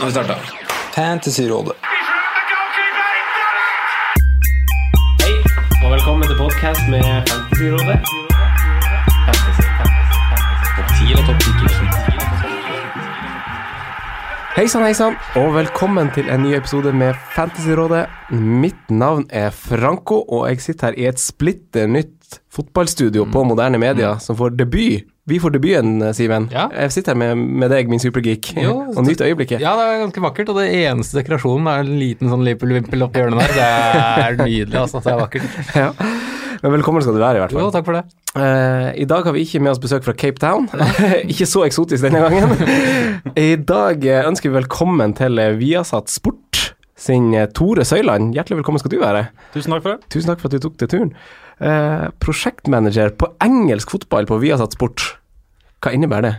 Nå har vi starta. Fantasyrådet. Hei, og velkommen til podkast med Fantasyrådet. Fantasy, fantasy, fantasy. Topp 10 eller topp 10 Hei sann, hei sann, og velkommen til en ny episode med Fantasyrådet. Mitt navn er Franco, og jeg sitter her i et splitter nytt fotballstudio på moderne media, som får debut. Vi får debuten, Simen. Ja. Jeg sitter her med, med deg, min supergeek, Jo, og nyter øyeblikket. Ja, det er ganske vakkert, og det eneste dekorasjonen er en liten sånn Liverpool-vimpel oppi hjørnet der. Det er nydelig, altså. Det er vakkert. Ja. Men velkommen skal du være, i hvert fall. Jo, takk for det. Eh, I dag har vi ikke med oss besøk fra Cape Town. ikke så eksotisk denne gangen. I dag eh, ønsker vi velkommen til eh, Viasat Sport sin Tore Søyland. Hjertelig velkommen skal du være. Tusen takk for det. Tusen takk for at du tok deg turen. Eh, prosjektmanager på engelsk fotball på Viasat Sport. Hva innebærer det?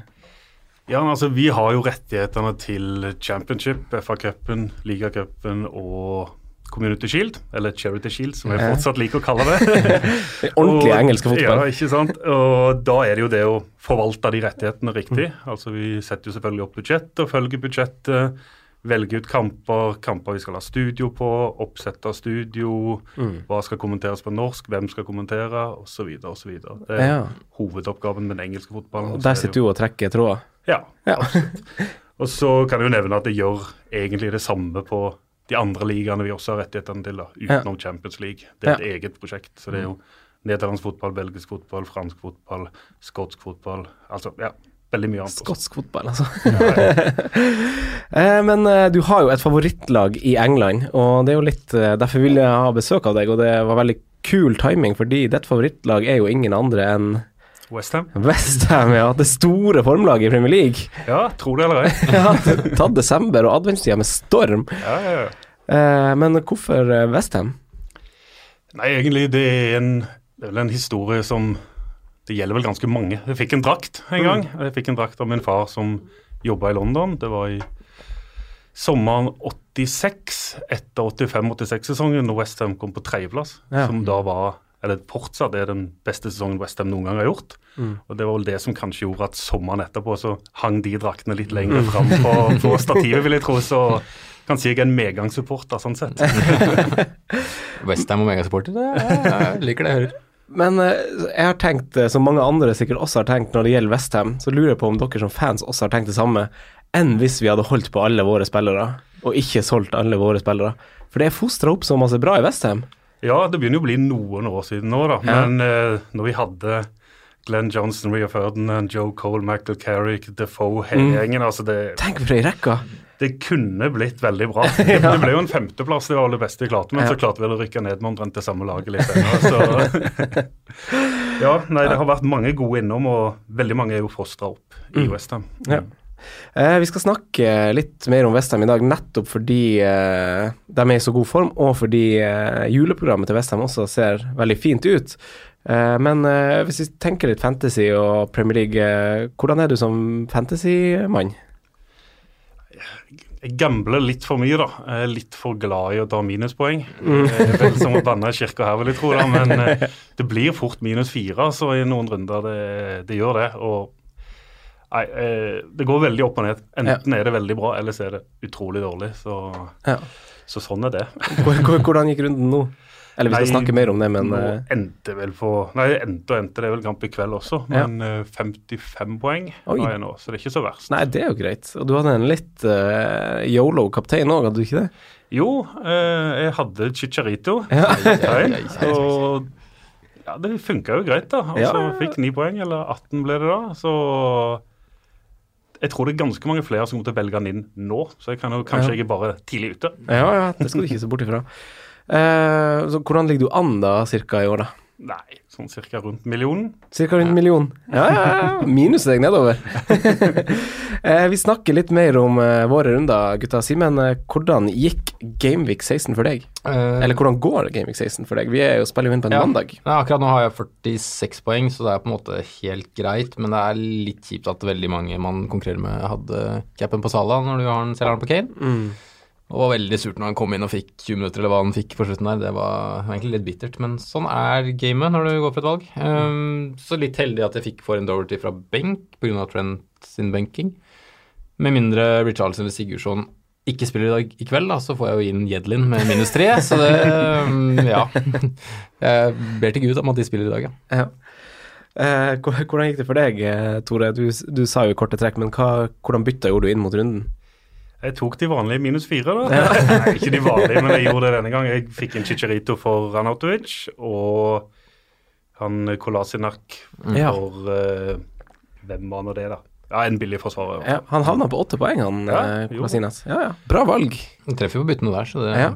Ja, altså Vi har jo rettighetene til Championship, FA-cupen, Ligacupen og Community Shield, eller Charity Shield, som jeg fortsatt liker å kalle det. Det ordentlige Og- engelske fotball. Ja, ikke sant. Og da er det jo det å forvalte de rettighetene riktig. Altså Vi setter jo selvfølgelig opp budsjettet og følger budsjettet. Velge ut kamper, kamper vi skal ha studio på, oppsette studio, hva skal kommenteres på norsk, hvem skal kommentere, osv. osv. Det er Ja. hovedoppgaven med den engelske fotballen. Og der sitter du og trekker tråder. Ja, Ja. Og så kan jeg jo nevne at det gjør egentlig det samme på de andre ligaene vi også har rettighetene til, da, utenom Champions League. Det er et eget prosjekt. Så det er jo nederlandsk fotball, belgisk fotball, fransk fotball, skotsk fotball. Altså, ja, veldig mye annet. også. Skotsk fotball, altså. eh, men eh, du har jo et favorittlag i England, og det er jo litt eh, Derfor ville jeg ha besøk av deg, og det var veldig kul timing, fordi ditt favorittlag er jo ingen andre enn West Ham? Westham, ja. Det store formlaget i Premier League. Ja, tro det eller ei. Ja, tatt desember og adventstida med storm. Ja, ja, ja. Eh, men hvorfor Westham? Nei, egentlig det er en det er vel en historie som Det gjelder vel ganske mange. Jeg fikk en drakt en gang. Jeg fikk en drakt av min far som jobba i London. Det var i sommeren 86, etter 85-86-sesongen, når Westham kom på tredjeplass. Ja. Som da var eller fortsatt er den beste sesongen Westham noen gang har gjort. Og Det var vel det som kanskje gjorde at sommeren etterpå så hang de draktene litt lenger fram på, på stativet, vil jeg tro. Så kanskje jeg er en medgangssupporter sånn sett. Westham og megasupporter, det jeg liker det jeg hører. Men eh, jeg har tenkt, eh, som mange andre sikkert også har tenkt når det gjelder Westham, så lurer jeg på om dere som fans også har tenkt det samme, enn hvis vi hadde holdt på alle våre spillere, og ikke solgt alle våre spillere. For det er fostra opp så masse bra i Westham. Ja, det begynner jo å bli noen år siden nå, da. Men ja. når vi hadde Glenn Johnson, Ria Ferdinand, Joe Cole, Michael Carrick, Defoe, hele gjengen altså det, Tenk for ei rekke! det kunne blitt veldig bra. Det, det ble jo en femteplass, det var det beste vi klarte. Men Ja. så klarte vi å rykke ned med omtrent det samme laget litt ennå, ja, nei, det har vært mange gode innom, og veldig mange er jo fostra opp i Westham. Ja. Eh, vi skal snakke litt mer om Westham i dag, nettopp fordi eh, de er i så god form, og fordi eh, juleprogrammet til Westham også ser veldig fint ut. Eh, men eh, hvis vi tenker litt fantasy og Premier League, eh, hvordan er du som fantasymann? Jeg gambler litt for mye, da. Jeg er litt for glad i å ta minuspoeng. Er vel som å banne i kirka her, vil jeg tro. da, Men det blir fort minus fire så i noen runder. Det, det gjør det. og Nei, det går veldig opp og ned. Enten er det veldig bra, eller så er det utrolig dårlig. Så, Ja. så sånn er det. Hvor- hvor- Hvordan gikk runden nå? Eller vi skal Nei, snakke mer om det, men Nå eh, endte vel på Nei, det endte og endte, det er vel kamp i kveld også, men eh, 55 poeng Oi. har jeg nå, så det er ikke så verst. Nei, det er jo greit. Og du hadde en litt uh, yolo-kaptein òg, hadde du ikke det? Jo, uh, jeg hadde Chicharito. Ja. Kaptein, og ja, det funka jo greit, da. Og Ja. Fikk 9 poeng, eller 18 ble det da. Så jeg tror det er ganske mange flere som kommer til å velge han inn nå, så jeg kan jo, kanskje Ja. jeg er bare tidlig ute. Ja, ja, det skal du ikke se bort ifra. Eh, så hvordan ligger du an da, cirka i år, da? Nei, sånn cirka rundt millionen. Cirka rundt ja. million. Ja, ja, ja. Minus deg nedover. eh, vi snakker litt mer om eh, våre runder, gutta. Simen, hvordan gikk Gameweek 16 for deg? Eh, Eller hvordan går Gameweek 16 for deg? Vi er jo spiller jo inn på en Ja. mandag. Ja, akkurat nå har jeg 46 poeng, så det er på en måte helt greit. Men det er litt kjipt at veldig mange man konkurrerer med, hadde capen på Sala når du har en selgeren på Kane. Og var veldig surt når han kom inn og fikk 20 minutter, eller hva han fikk på slutten der. Det var egentlig litt bittert, men sånn er gamet når du går for et valg. Um, så litt heldig at jeg fikk Foreign Doverty fra benk pga. Trent sin benking. Med mindre Richarlison eller Sigurdsson ikke spiller i dag i kveld, da, så får jeg jo inn Jedlin med minus tre. Så det um, Ja. Jeg ber til Gud om at de spiller i dag, ja. Ja. Eh, hvordan gikk det for deg, eh, Tore? Du, du sa jo i korte trekk, men hva, hvordan bytta gjorde du inn mot runden? Jeg tok de vanlige minus fire, da. Nei, ikke de vanlige, men jeg gjorde det denne gang. Jeg fikk en Chicharito for Ranautovic og han Kolasinak Ja. for eh, Hvem var nå det, da? Ja, en billig forsvarer. Ja, han havna på åtte poeng, han Ja, eh. Kolasinas. Ja, ja. Bra valg. Han treffer jo på byttene der, så det Ja.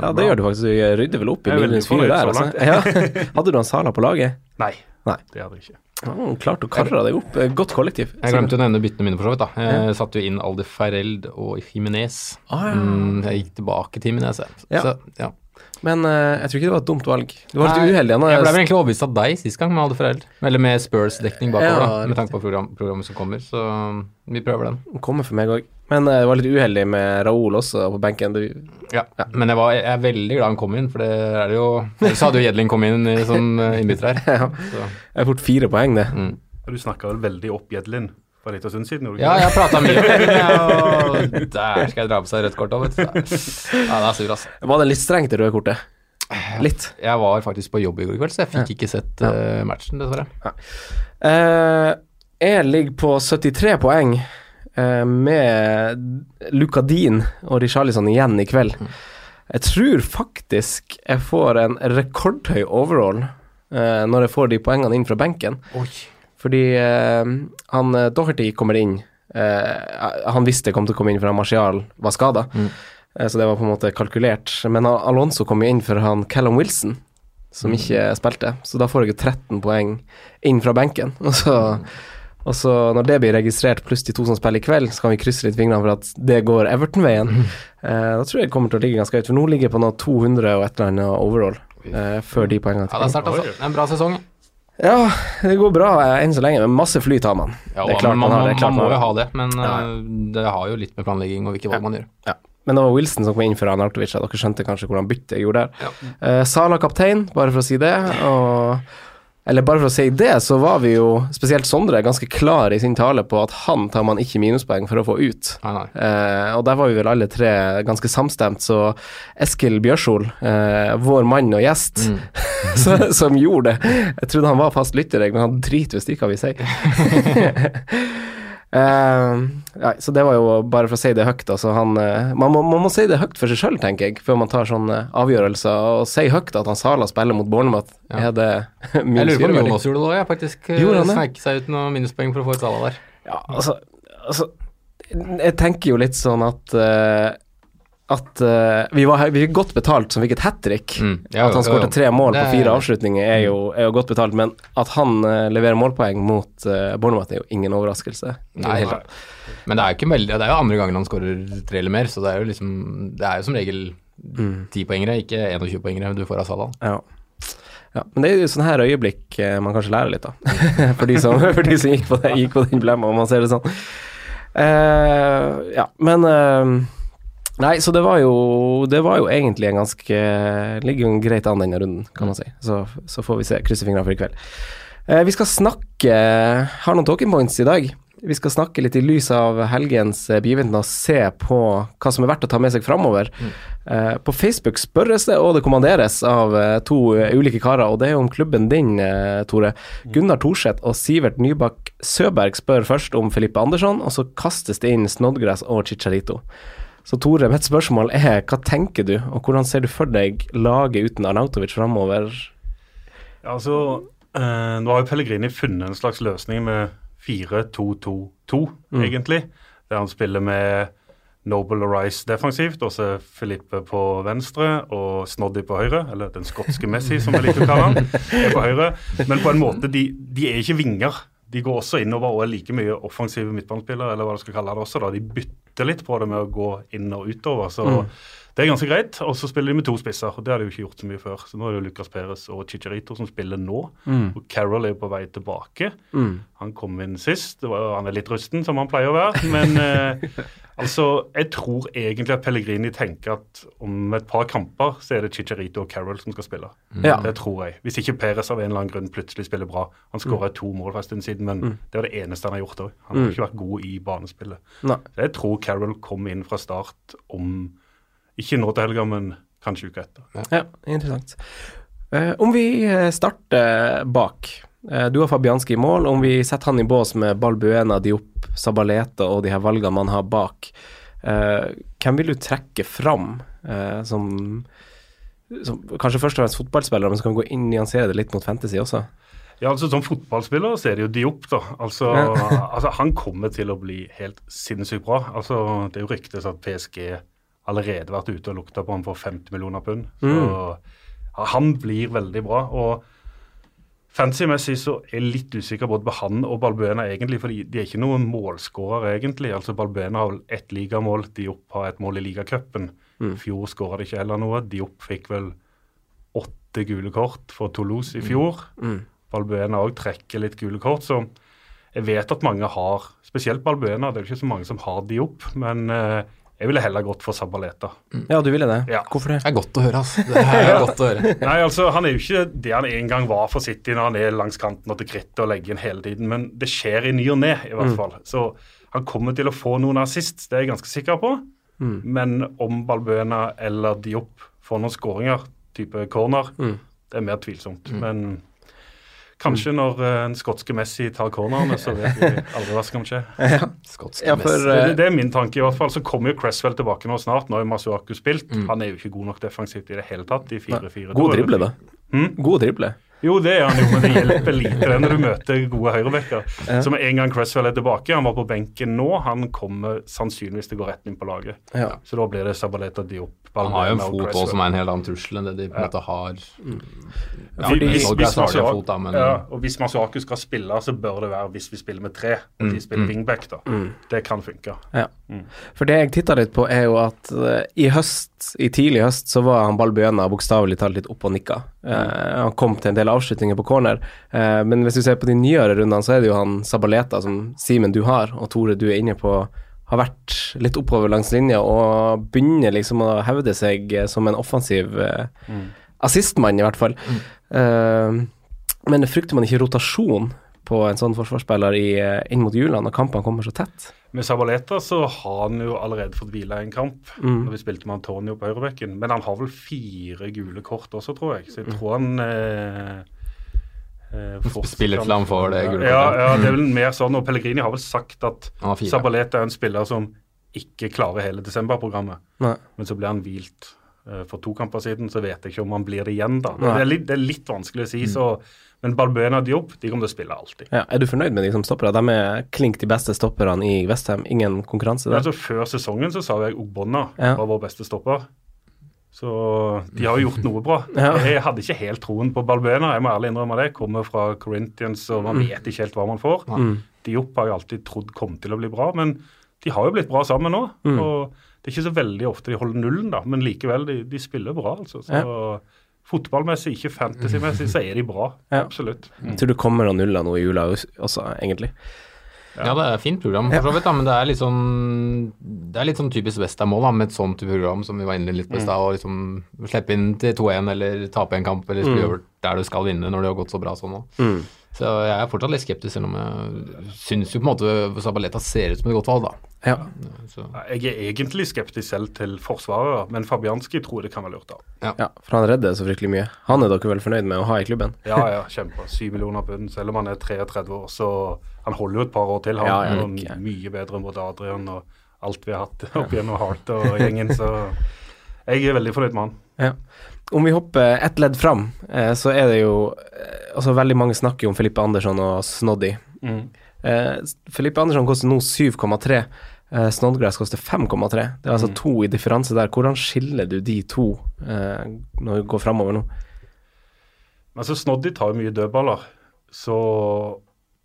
Ja, det gjør du faktisk. Du rydder vel opp i minus fire der. Altså. Ja. Hadde du han Sala på laget? Nei, Nei. det hadde jeg ikke. Han klart å karre deg opp. Eh, Godt kollektiv. Jeg glemte å nevne byttene mine, for så vidt. da. Jeg satte jo inn Aldi Ferreld og Jimenez. Ah, ja. mm, jeg gikk tilbake til Jimenez, jeg. Ja. Så, ja. Men uh, jeg tror ikke det var et dumt valg. Du var litt uheldig. Jeg ble vel egentlig overbevist av deg sist gang med Aldi Ferreld. Eller med Spurs-dekning bakover, Ja, da, med tanke på program, programmet som kommer. Så um, vi prøver den. kommer for meg òg. Men eh, jeg var litt uheldig med Raoul også på benken. Du, Ja. Men jeg, var, jeg er veldig glad han kom inn, for det er det jo Ellers hadde jo Jedling kommet inn i- som eh, innbytter her. Ja. Så, jeg er fort fire poeng, det. mm. Du snakka vel veldig opp Jedlin for en liten stund siden? Ja, jeg har prata mye om det, og der skal jeg dra på seg rødt kort òg, vet du. Ja, det er sur, altså. Var det litt strengt, det røde kortet? Litt. Jeg var faktisk på jobb i går kveld, så jeg fikk ikke sett eh, matchen, dessverre. Eh, jeg ligger på 73 poeng eh, med Luca Dean og Richarlison igjen i kveld. Jeg tror faktisk jeg får en rekordhøy overall eh, når jeg får de poengene inn fra benken. Fordi eh, han eh, Doherty kommer inn. Eh, han visste jeg kom til å komme inn for Marcial var skada, eh, så det var på en måte kalkulert. Men Alonso kom jo inn for han Callum Wilson, som ikke spilte. Så da får jeg jo 13 poeng inn fra benken. Og så, og så når det blir registrert, pluss de to som spiller i kveld, så kan vi krysse litt fingrene for at det går Everton-veien. Eh, da tror jeg det kommer til å ligge ganske høyt, for nå ligger jeg på noe 200 og et eller annet overall. eh, før de poengene Ja, det er sterkt, altså. En bra sesong. ja, det går bra eh, enn så lenge, men masse fly tar man. Ja, det er klart man, man har det. er klart man må jo ha det, men Ja. eh, det har jo litt med planlegging og hvilke valg man gjør. Ja. Men det var Wilson som kom inn for Arnautovic, så dere skjønte kanskje hvordan byttet jeg gjorde der. Ja. Eh, Sala kaptein, bare for å si det. Og eller bare for å si det, så var vi jo, spesielt Sondre, ganske klar i sin tale på at han tar man ikke minuspoeng for å få ut. Nei, nei. Eh, og der var vi vel alle tre ganske samstemt, så Eskil Bjørsol, eh, vår mann og gjest, Mm. som gjorde det Jeg trodde han var fast lytter, men han driter visst ikke hva vi sier. Eh, ja, så det var jo bare for å si det høyt. Altså han, uh, man, må, man må si det høyt for seg sjøl, tenker jeg, før man tar sånne avgjørelser. Og si høyt at han Sala spiller mot Bournemouth, Ja. er det Jeg lurer på om? Jonas gjorde det òg. Faktisk eh, sneik seg ut noen minuspoeng for å få ut Sala der. Ja, altså, altså Jeg tenker jo litt sånn at eh, At uh, vi, var, vi fikk godt betalt som fikk et hat trick. Mm. Ja, At han skårte tre mål på fire avslutninger er jo, er jo godt betalt, men at han uh, leverer målpoeng mot uh, Bournemouth er jo ingen overraskelse. Nei, hele tatt. Men det er ikke veldig Det er jo andre gangen han skårer tre eller mer, så det er jo liksom Det er jo som regel Mm. tipoengere, ikke 21-poengere du får av Salah. Ja. ja. Men det er jo sånne her øyeblikk man kanskje lærer litt av, for de som, for de som gikk, på det, gikk på den blemma, om man ser det sånn. Uh, ja, men eh, Nei, så det var jo Det var jo egentlig en ganske Ligger jo greit an denne runden, kan man si. Så, så får vi se. Krysser fingrene for i kveld. Eh, vi skal snakke Har noen talking points i dag. Vi skal snakke litt i lys av helgens eh, begivenheter og se på hva som er verdt å ta med seg framover. Eh, på Facebook spørres det, og det kommanderes av eh, to eh, ulike karer, og det er jo om klubben din, Tore. Gunnar Thorseth og Sivert Nybakk Søberg spør først om Filippe Andersson, og så kastes det inn Snodgrass og Chicharito. Så Tore, mitt spørsmål er hva tenker du, og hvordan ser du for deg laget uten Arnautovic framover? Ja, altså, eh, nå har jo Pellegrini funnet en slags løsning med 4-2-2-2, egentlig. Der han spiller med Noble og Rice defensivt, og så Filippe på venstre og Snoddy på høyre. Eller den skotske Messi, som jeg liker å kalle han, er på høyre. Men på en måte, de, de er ikke vinger. De går også innover og er like mye offensive midtbanespillere, eller hva du skal kalle det også. da. De bytter litt på det med å gå inn og utover. Så Det er ganske greit. Og så spiller de med to spisser. og Det har de jo ikke gjort så mye før. Så nå er det jo Lucas Perez og Chicharito som spiller nå. Og Carroll er jo på vei tilbake. Han kom inn sist. Det var, han er litt rusten, som han pleier å være. Men eh, altså, jeg tror egentlig at Pellegrini tenker at om et par kamper så er det Chicharito og Carroll som skal spille. Ja. Det tror jeg. Hvis ikke Perez av en eller annen grunn plutselig spiller bra. Han skåra to mål for en stund siden, men det var det eneste han har gjort òg. Han har ikke vært god i banespillet. Nei. Så jeg tror Carroll kom inn fra start om ikke nå til helga, men kanskje uka etter. Ja, interessant. Uh, om vi eh, starter bak. Eh, du har Fabianski i mål. Om vi setter han i bås med Balbuena, Diop, Sabaleta og de her valgene man har bak, uh, hvem vil du trekke fram eh, som, som Kanskje først og fremst fotballspillere, men så kan vi gå inn og nyansere det litt mot fantasy også? Ja, altså Som fotballspiller så er det jo Diop, da. Altså, altså Han kommer til å bli helt sinnssykt bra. Altså Det er jo ryktes at PSG allerede vært ute og lukta på ham for 50 millioner pund. Så mm. han blir veldig bra. og Fancy-messig så er jeg litt usikker både på han og Balbuena egentlig, for de er ikke noen målskårere egentlig. Altså Balbuena har vel ett ligamål, Diop har et mål i ligacupen. I fjor skåra de ikke heller noe. Diop fikk vel åtte gule kort for Toulouse i fjor. Balbuena òg trekker litt gule kort, så jeg vet at mange har Spesielt Balbuena, det er jo ikke så mange som har Diop, men eh, jeg ville heller gått for Sabaleta. Ja, du ville det? Ja. Hvorfor det? Det er godt å høre, altså. Det er godt å høre. Nei, altså Han er jo ikke det han en gang var for City når han er langs kanten og til krittet og legger inn hele tiden, men det skjer i ny og ne, i hvert fall. Så han kommer til å få noen assist, det er jeg ganske sikker på. Men om Balbuena eller Diop får noen skåringer, type corner, det er mer tvilsomt. Men kanskje når eh, en skotske Messi tar cornerne, så vet vi aldri hva som kan skje. Skotske Ja, for Messi. Det, eh, det, er min tanke i hvert fall. Så kommer jo Cresswell tilbake nå snart. Nå har Masuaku spilt. Han er jo ikke god nok defensivt i det hele tatt i 4-4. God drible, da. Hm? God drible. Jo, det er han jo, men det hjelper lite det når du møter gode høyrebacker. Så med en gang Cresswell er tilbake, han var på benken nå, han kommer sannsynligvis til å gå rett inn på laget. Ja. Så da blir det Sabaleta Diop. Han har jo en fot også som er en helt annen trussel enn det de på en måte har. Ja, Fordi- hvis, hvis, fot, da, men ja, og hvis Masuaku skal spille, så bør det være hvis vi spiller med tre, og de spiller wingback. da. Det kan funke. Ja. For det jeg titta litt på, er jo at uh, i høst, i tidlig høst, så var han Balbuena bokstavelig talt litt opp og nikka. Uh, han kom til en del avslutninger på corner, uh, men hvis du ser på de nyere rundene, så er det jo han Sabaleta som Simen du har, og Tore du er inne på, har vært litt oppover langs linja og begynner liksom å hevde seg eh, som en offensiv eh, assistmann, i hvert fall. Eh, men frykter man ikke rotasjon på en sånn forsvarsspiller i, eh, inn mot jula, når kampene kommer så tett? Med Sabaleta så har han jo allerede fått hvile en kamp når vi spilte med Antonio på høyrebekken. Men han har vel fire gule kort også, tror jeg. Så jeg tror han eh, eh, Spiller til han får det gule kortet. ja, det er vel mer sånn. Og Pellegrini har vel sagt at. Sabaleta er en spiller som ikke klarer hele desemberprogrammet. Men så ble han hvilt eh, for to kamper siden, så vet jeg ikke om han blir det igjen, da. Det er, litt, det er litt vanskelig å si, så Men Balbuena og Diop de kommer til å spille alltid. Ja, er du fornøyd med de som stoppere? De er klink de beste stopperne i Westham. Ingen konkurranse der. altså, før sesongen så sa jeg Ogbonna Ja. var vår beste stopper. Så de har jo gjort noe bra. Ja. Jeg hadde ikke helt troen på Balbuena, jeg må ærlig innrømme det. Kommer fra Corinthians, og man vet ikke helt hva man får. Diop har jeg alltid trodd kom til å bli bra, men de har jo blitt bra sammen nå. Og det er ikke så veldig ofte de holder nullen, da, men likevel, de, de spiller bra, altså. Så fotballmessig, ikke fantasymessig, så er de bra. Ja. Absolutt. Jeg tror du kommer og nuller noe i jula også, egentlig. Ja, det er et fint program, for så vidt, da, men det er litt sånn Det er litt sånn typisk Westham-mål, med et sånt program som vi var inne litt på i stad. Å liksom slippe inn til 2-1 eller tape en kamp, eller spille mm. der du skal vinne når det har gått så bra sånn nå. Så jeg er fortsatt litt skeptisk, selv om jeg syns jo på en måte Sabaleta ser ut som et godt valg, da. Ja. Så, Jeg er egentlig skeptisk selv til forsvarere, men Fabianski tror det kan være lurt av. ja, for han redder så fryktelig mye. Han er dere vel fornøyd med å ha i klubben? Ja, ja, kjempe. Syv millioner pund. Selv om han er 33 år, så han holder jo et par år til. Han Ja, ja, er okay. mye bedre enn både Adrian og alt vi har hatt opp gjennom Hart og gjengen, så jeg er veldig fornøyd med han. Ja. Om vi hopper ett ledd fram, eh, så er det jo eh, Altså, veldig mange snakker jo om Filippe Andersson og Snoddy. Eh, Filippe Andersson koster nå 7,3. Eh, Snodgrass koster 5,3. Det er altså to i differanse der. Hvordan skiller du de to eh, når vi går framover nå? Men så Snoddy tar jo mye dødballer, så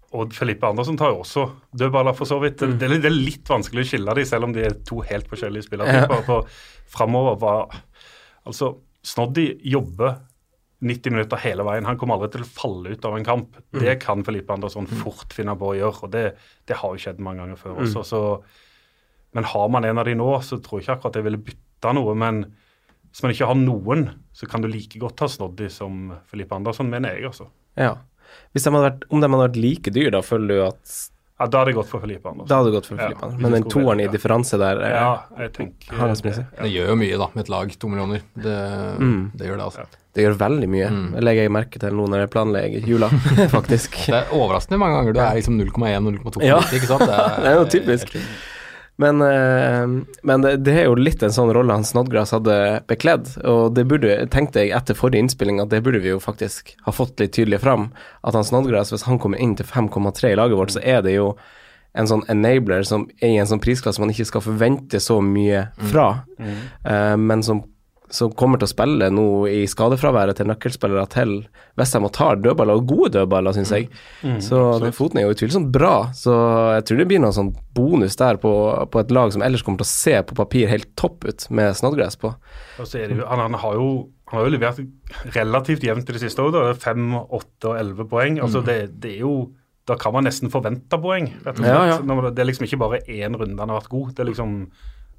og Felipe Andersen tar jo også dødballer, for så vidt. Det, det, det er litt vanskelig å skille dem, selv om de er to helt forskjellige spillertyper. For framover var Altså, Snoddy jobber 90 minutter hele veien. Han kommer aldri til å falle ut av en kamp. Det kan Felipe Andersson fort finne på å gjøre, og det, det har jo skjedd mange ganger før også. Så, men har man en av de nå, så tror jeg ikke akkurat jeg ville bytta noe. Men hvis man ikke har noen, så kan du like godt ha Snoddy som Felipe Andersson, mener jeg, altså. Ja. Hvis de hadde vært, om de hadde vært like dyr, da føler du at Ja, Da hadde jeg gått for Felipe Andersen. Da hadde du gått for Ja, Filippe. Men den toeren i differanse der er, Ja, jeg tenker har det mye. Det gjør jo mye, da, med et lag. To millioner. Det, Mm. det gjør det, altså. Det gjør veldig mye. Mm. Det legger jeg merke til nå når jeg planlegger jula, faktisk. Det er overraskende mange ganger du er liksom 0,1-0,2 Ja. ikke sant? Det er, Det er jo typisk. Men, eh, men det, det er jo litt en sånn rolle han Snodgrass hadde bekledd, og det burde, tenkte jeg etter forrige innspilling at det burde vi jo faktisk ha fått litt tydelig fram. At han Snodgrass, hvis han kommer inn til 5,3 i laget vårt, så er det jo en sånn enabler som er i en sånn prisklasse man ikke skal forvente så mye fra, eh, men som, som kommer til å spille nå i skadefraværet til nøkkelspillere til Westham og tar dødballer, og gode dødballer, syns jeg. så den foten er jo utvilsomt bra, så jeg tror det blir noen sånn bonus der på, på et lag som ellers kommer til å se på papir helt topp ut med Snodgrass på. Jo, han, han, har jo, han har jo levert relativt jevnt i det siste året. Fem, åtte og elleve poeng. Altså det, det er jo Da kan man nesten forvente poeng, rett og slett. Ja, ja. Det- Det er liksom ikke bare én runde han har vært god. Det er liksom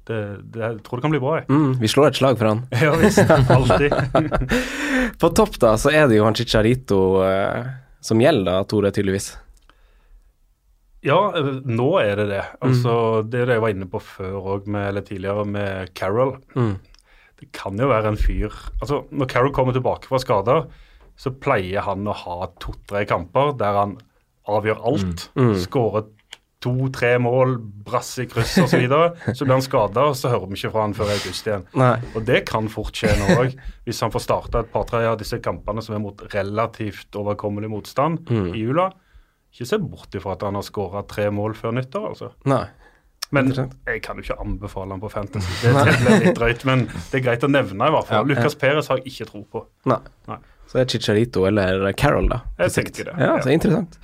det, det, Jeg tror det kan bli bra, jeg. Mm, vi slår et slag for han. Ja visst. Alltid. På topp da, så er det jo han Chicharito eh, som gjelder, Tore, tydeligvis. Ja, eh, nå er det det. Altså, Det er det jeg var inne på før òg, eller tidligere, med Carroll. Mm. Det kan jo være en fyr Altså, Når Carroll kommer tilbake fra skader, så pleier han å ha to-tre kamper der han avgjør alt. Mm. Skårer to-tre mål, brass i kryss osv. Så, videre. så blir han skada, og så hører vi ikke fra han før august igjen. Nei. Og det kan fort skje nå òg, hvis han får starta et par-tre av disse kampene som er mot relativt overkommelig motstand Mm. i jula. Ikke se bort ifra at han har skåra tre mål før nyttår, altså. Nei. Men jeg kan jo ikke anbefale han på Fantasy. Det, er blir litt drøyt, men det er greit å nevne, i hvert fall. Ja. Lucas Perez har jeg ikke tro på. Nei. Nei. Så det er Chicharito eller Carroll, da. Jeg tenker det, Ja, ja. så interessant.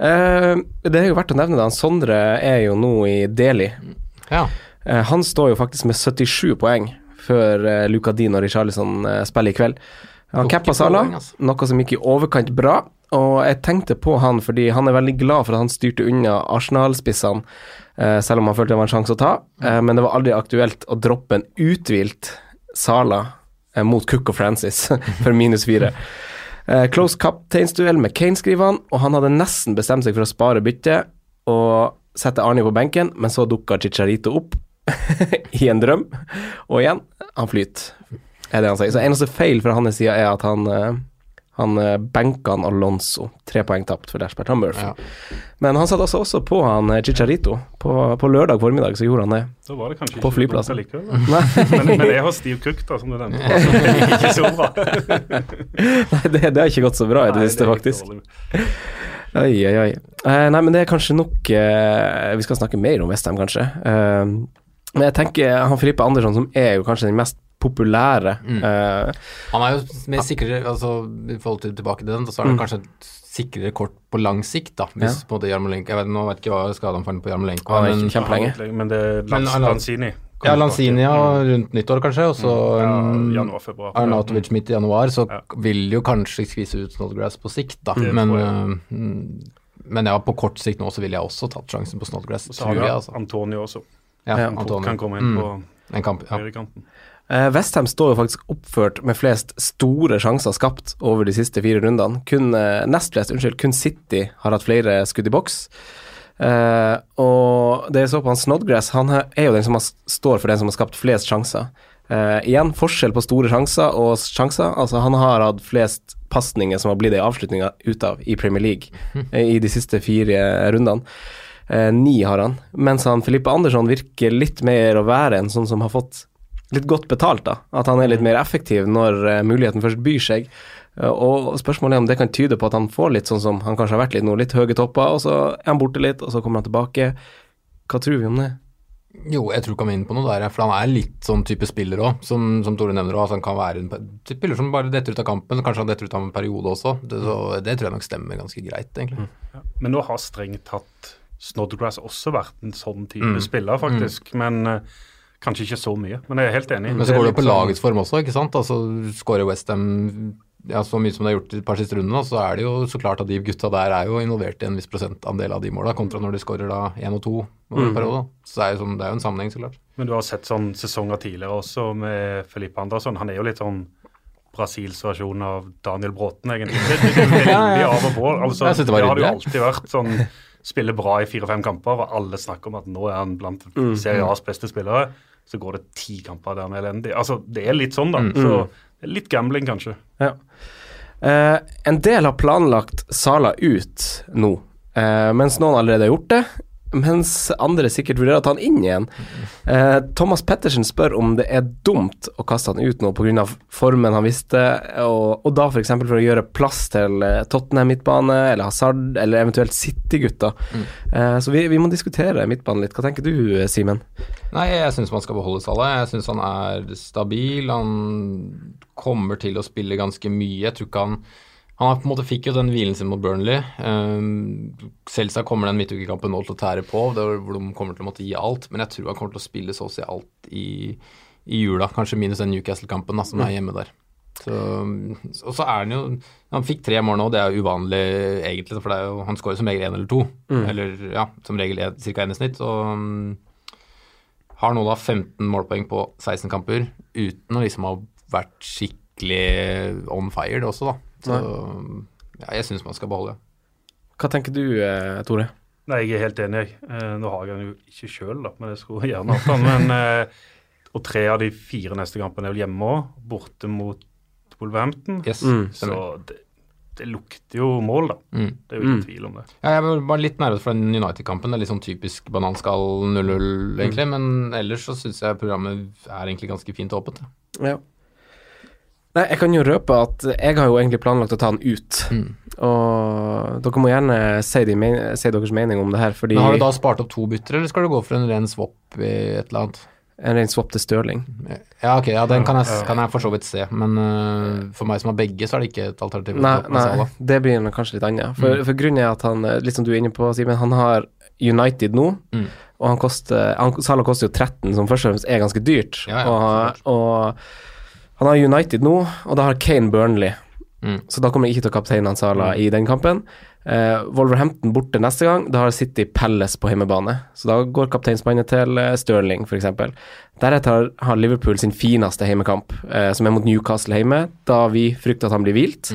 Uh, det er jo verdt å nevne det. han Sondre er jo nå i Delhi. Ja. Uh, han står jo faktisk med 77 poeng før uh, Luca Dean og Richarlison uh, spiller i kveld. Han cappa Sala, altså. noe som gikk i overkant bra. Og jeg tenkte på han fordi han er veldig glad for at han styrte unna Arsenal-spissene, eh, selv om han følte det var en sjanse å ta. Eh, men det var aldri aktuelt å droppe en uthvilt Sala eh, mot Cook og Francis for minus fire. Eh, close kapteinsduell med Kane, skriver han, og han hadde nesten bestemt seg for å spare byttet og sette Arnie på benken, men så dukka Chicharito opp i en drøm, og igjen, han flyter, er det han sier. Så eneste feil fra hans side er at han eh, han eh, benka han Alonso. Tre poeng tapt, for Dashbert han Murphy. Ja. Men han satte altså også på han eh, Chicharito. På, på lørdag formiddag så gjorde han det. Da var det kanskje På ikke flyplassen. dumt allikevel, men, men jeg har Steve Cook, da, som du nevnte. Altså, det ikke så bra. Nei, det, det har ikke gått så bra i det siste, faktisk. Oi, oi, oi. Eh, nei, men det er kanskje nok eh, Vi skal snakke mer om Westham, kanskje. Eh, men jeg tenker han Filippe Andersson, som er jo kanskje den mest populære Mm. Uh, Han er jo mer sikrere, altså i forhold til tilbake til den, så er det Mm. kanskje et sikrere kort på lang sikt, da. Hvis på en måte Jarmolenko Jeg vet, nå vet ikke hva skadeomfanget på Jarmolenko Han er men ikke kjempelenge. Men det er Lans, Lanzini. Ja, Lanzinia Lanzini rundt nyttår, kanskje, og så Ja, um, januar, februar. Arnautovic midt i januar, så Ja. vil jo kanskje skvise ut Snodgrass på sikt, da. Men, uh, mm, men ja, på kort sikt nå så ville jeg også tatt sjansen på Snodgrass, så har vi altså. Antonio også. Ja, Ja, Antonio. kan komme inn Mm, på en kamp, høyrekanten. Eh, Westham står jo faktisk oppført med flest store sjanser skapt over de siste fire rundene. Kun uh, nest flest, unnskyld, kun City har hatt flere skudd i boks. Uh, og det jeg så på han Snodgrass, han er jo den som har, står for den som har skapt flest sjanser. Igjen, forskjell på store sjanser og sjanser. Altså, han har hatt flest pasninger som har blitt ei avslutning ut av i Premier League eh, i de siste fire rundene. Ni har han. Mens han Filippe Andersson virker litt mer å være en sånn som har fått litt godt betalt, da. At han er litt mer effektiv når eh, muligheten først byr seg. Eh, og spørsmålet er om det kan tyde på at han får litt sånn som han kanskje har vært litt nå, litt høye topper, og så er han borte litt, og så kommer han tilbake. Hva tror vi om det? Jo, jeg tror ikke han er inne på noe der, for han er litt sånn type spiller òg, som, som Tore nevner òg. Altså han kan være en type spiller som bare detter ut av kampen, kanskje han detter ut av en periode også. Det, så, det tror jeg nok stemmer ganske greit, egentlig. Men nå har strengt tatt Snodgrass også vært en sånn type spiller, faktisk. Men eh, kanskje ikke så mye. Men jeg er helt enig. Men så går det jo på sånn- lagets form også, ikke sant. Altså skårer Westham ja, så mye som det har gjort i et par siste rundene, så er det jo så klart at de gutta der er jo involvert i en viss prosentandel av de måla, kontra når de skårer da én og to over en periode. Så det er, jo sånn, det er jo en sammenheng, så klart. Men du har sett sånn sesonger tidligere også med Felipe Andersson. Han er jo litt sånn Brasils versjon av Daniel Bråten, egentlig. Det, er veldig av og på. Altså, det det har det jo alltid vært. sånn Spiller bra i fire-fem kamper, og alle snakker om at nå er han blant Mm. Serie A's beste spillere. Så går det ti kamper der han er elendig. Altså, det er litt sånn, Mm. da. Så det er litt gambling, kanskje. Ja. Eh, en del har planlagt Sala ut nå, eh, mens noen allerede har gjort det. Mens andre sikkert vurderer å ta han inn igjen. Eh, Thomas Pettersen spør om det er dumt å kaste han ut nå pga. formen han visste, og, og da f.eks. For, for å gjøre plass til eh, Tottenham midtbane, eller Hazard, eller eventuelt City-gutta. Eh, så vi, vi må diskutere midtbanen litt. Hva tenker du, Simen? Nei, jeg syns man skal beholde Salah. Jeg syns han er stabil. Han kommer til å spille ganske mye. Jeg tror ikke han Han har på en måte fikk jo den hvilen sin mot Burnley. Selvsagt kommer den midtukekampen nå til å tære på, hvor de kommer til å måtte gi alt. Men jeg tror han kommer til å spille så å si alt i, i jula, kanskje minus den Newcastle-kampen som er hjemme der. Så, og så er han jo Han fikk tre mål nå, det er jo uvanlig egentlig, for det jo, han skårer som regel én eller to. Eller ja, som regel ca. én i snitt. Og um, har nå da 15 målpoeng på 16 kamper uten å liksom ha vært skikkelig on fire det også, da. Så ja, jeg syns man skal beholde. Hva tenker du, eh, Tore? Nei, jeg er helt enig. Eh, nå har jeg han jo ikke sjøl, men jeg skulle gjerne hatt han. Men, eh, og tre av de fire neste kampene er vel hjemme òg, borte mot Wolverhampton. Yes, Mm, Så det, det lukter jo mål, da. Mm. Det er jo ingen tvil om det. Ja, jeg var bare litt nervøs for den United-kampen. Det er litt sånn typisk bananskall 0-0, egentlig. Men ellers så syns jeg programmet er egentlig ganske fint åpent. Ja. Nei, jeg kan jo røpe at jeg har jo egentlig planlagt å ta han ut. Mm. Og dere må gjerne si, de men si deres mening om det her, fordi Men Har du da spart opp to bytter, eller skal du gå for en ren swap i et eller annet? en ren swap til Stirling. Ja, ok, ja, den kan jeg, kan jeg for så vidt se. Men uh, for meg som har begge, så er det ikke et alternativ. Nei, nei, det blir kanskje litt annet. For, for grunnen er at han, eh, litt som du er inne på, Simen, han har United nå, Mm. og han koster han, Salah koster jo 13, som først og fremst er ganske dyrt. Ja, ja, og, og han har United nå, og da har Kane Burnley. Mm. Så da kommer jeg ikke til å kapteine Sala mm. i den kampen. Uh, Wolverhampton borte neste gang. Da har City Palace på hjemmebane. Så da går kapteinspannet til uh, Stirling, f.eks. Deretter har- Liverpool sin fineste heimekamp, uh, som er mot Newcastle hjemme, da vi frykter at han blir hvilt.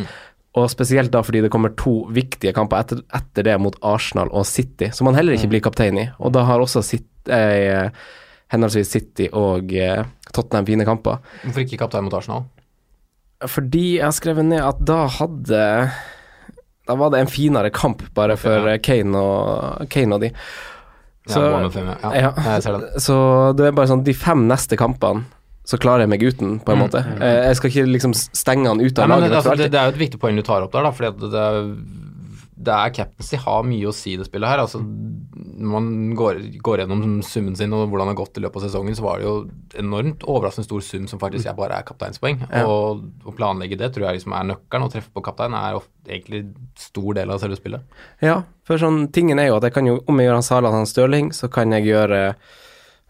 Og spesielt da fordi det kommer to viktige kamper etter, etter det mot Arsenal og City, som han heller ikke blir kaptein i. Og da har også City, eh, henholdsvis City og eh, Tottenham fine kamper. Hvorfor ikke kaptein mot Arsenal? Fordi jeg har skrevet ned at da hadde Da var det en finere kamp bare for ja. Kane og, Kane og de. Så, ja, fem, ja. ja. jeg ser den. så det er bare sånn de fem neste kampene så klarer jeg meg uten, på en måte. Eh, Jeg skal ikke liksom stenge han ut av men laget. det, altså, det, det er jo et viktig poeng du tar opp der, da, fordi det, det er captaincy har mye å si det spillet her. Altså, når man går, går gjennom summen sin og hvordan det har gått i løpet av sesongen, så var det jo enormt overraskende stor sum som faktisk er bare er kapteinspoeng. Ja. Og å planlegge det tror jeg liksom er nøkkelen. Å treffe på kaptein er ofte, egentlig stor del av selve spillet. Ja, for sånn, tingen er jo at jeg kan jo, om jeg gjør han Salah han Stirling, så kan jeg gjøre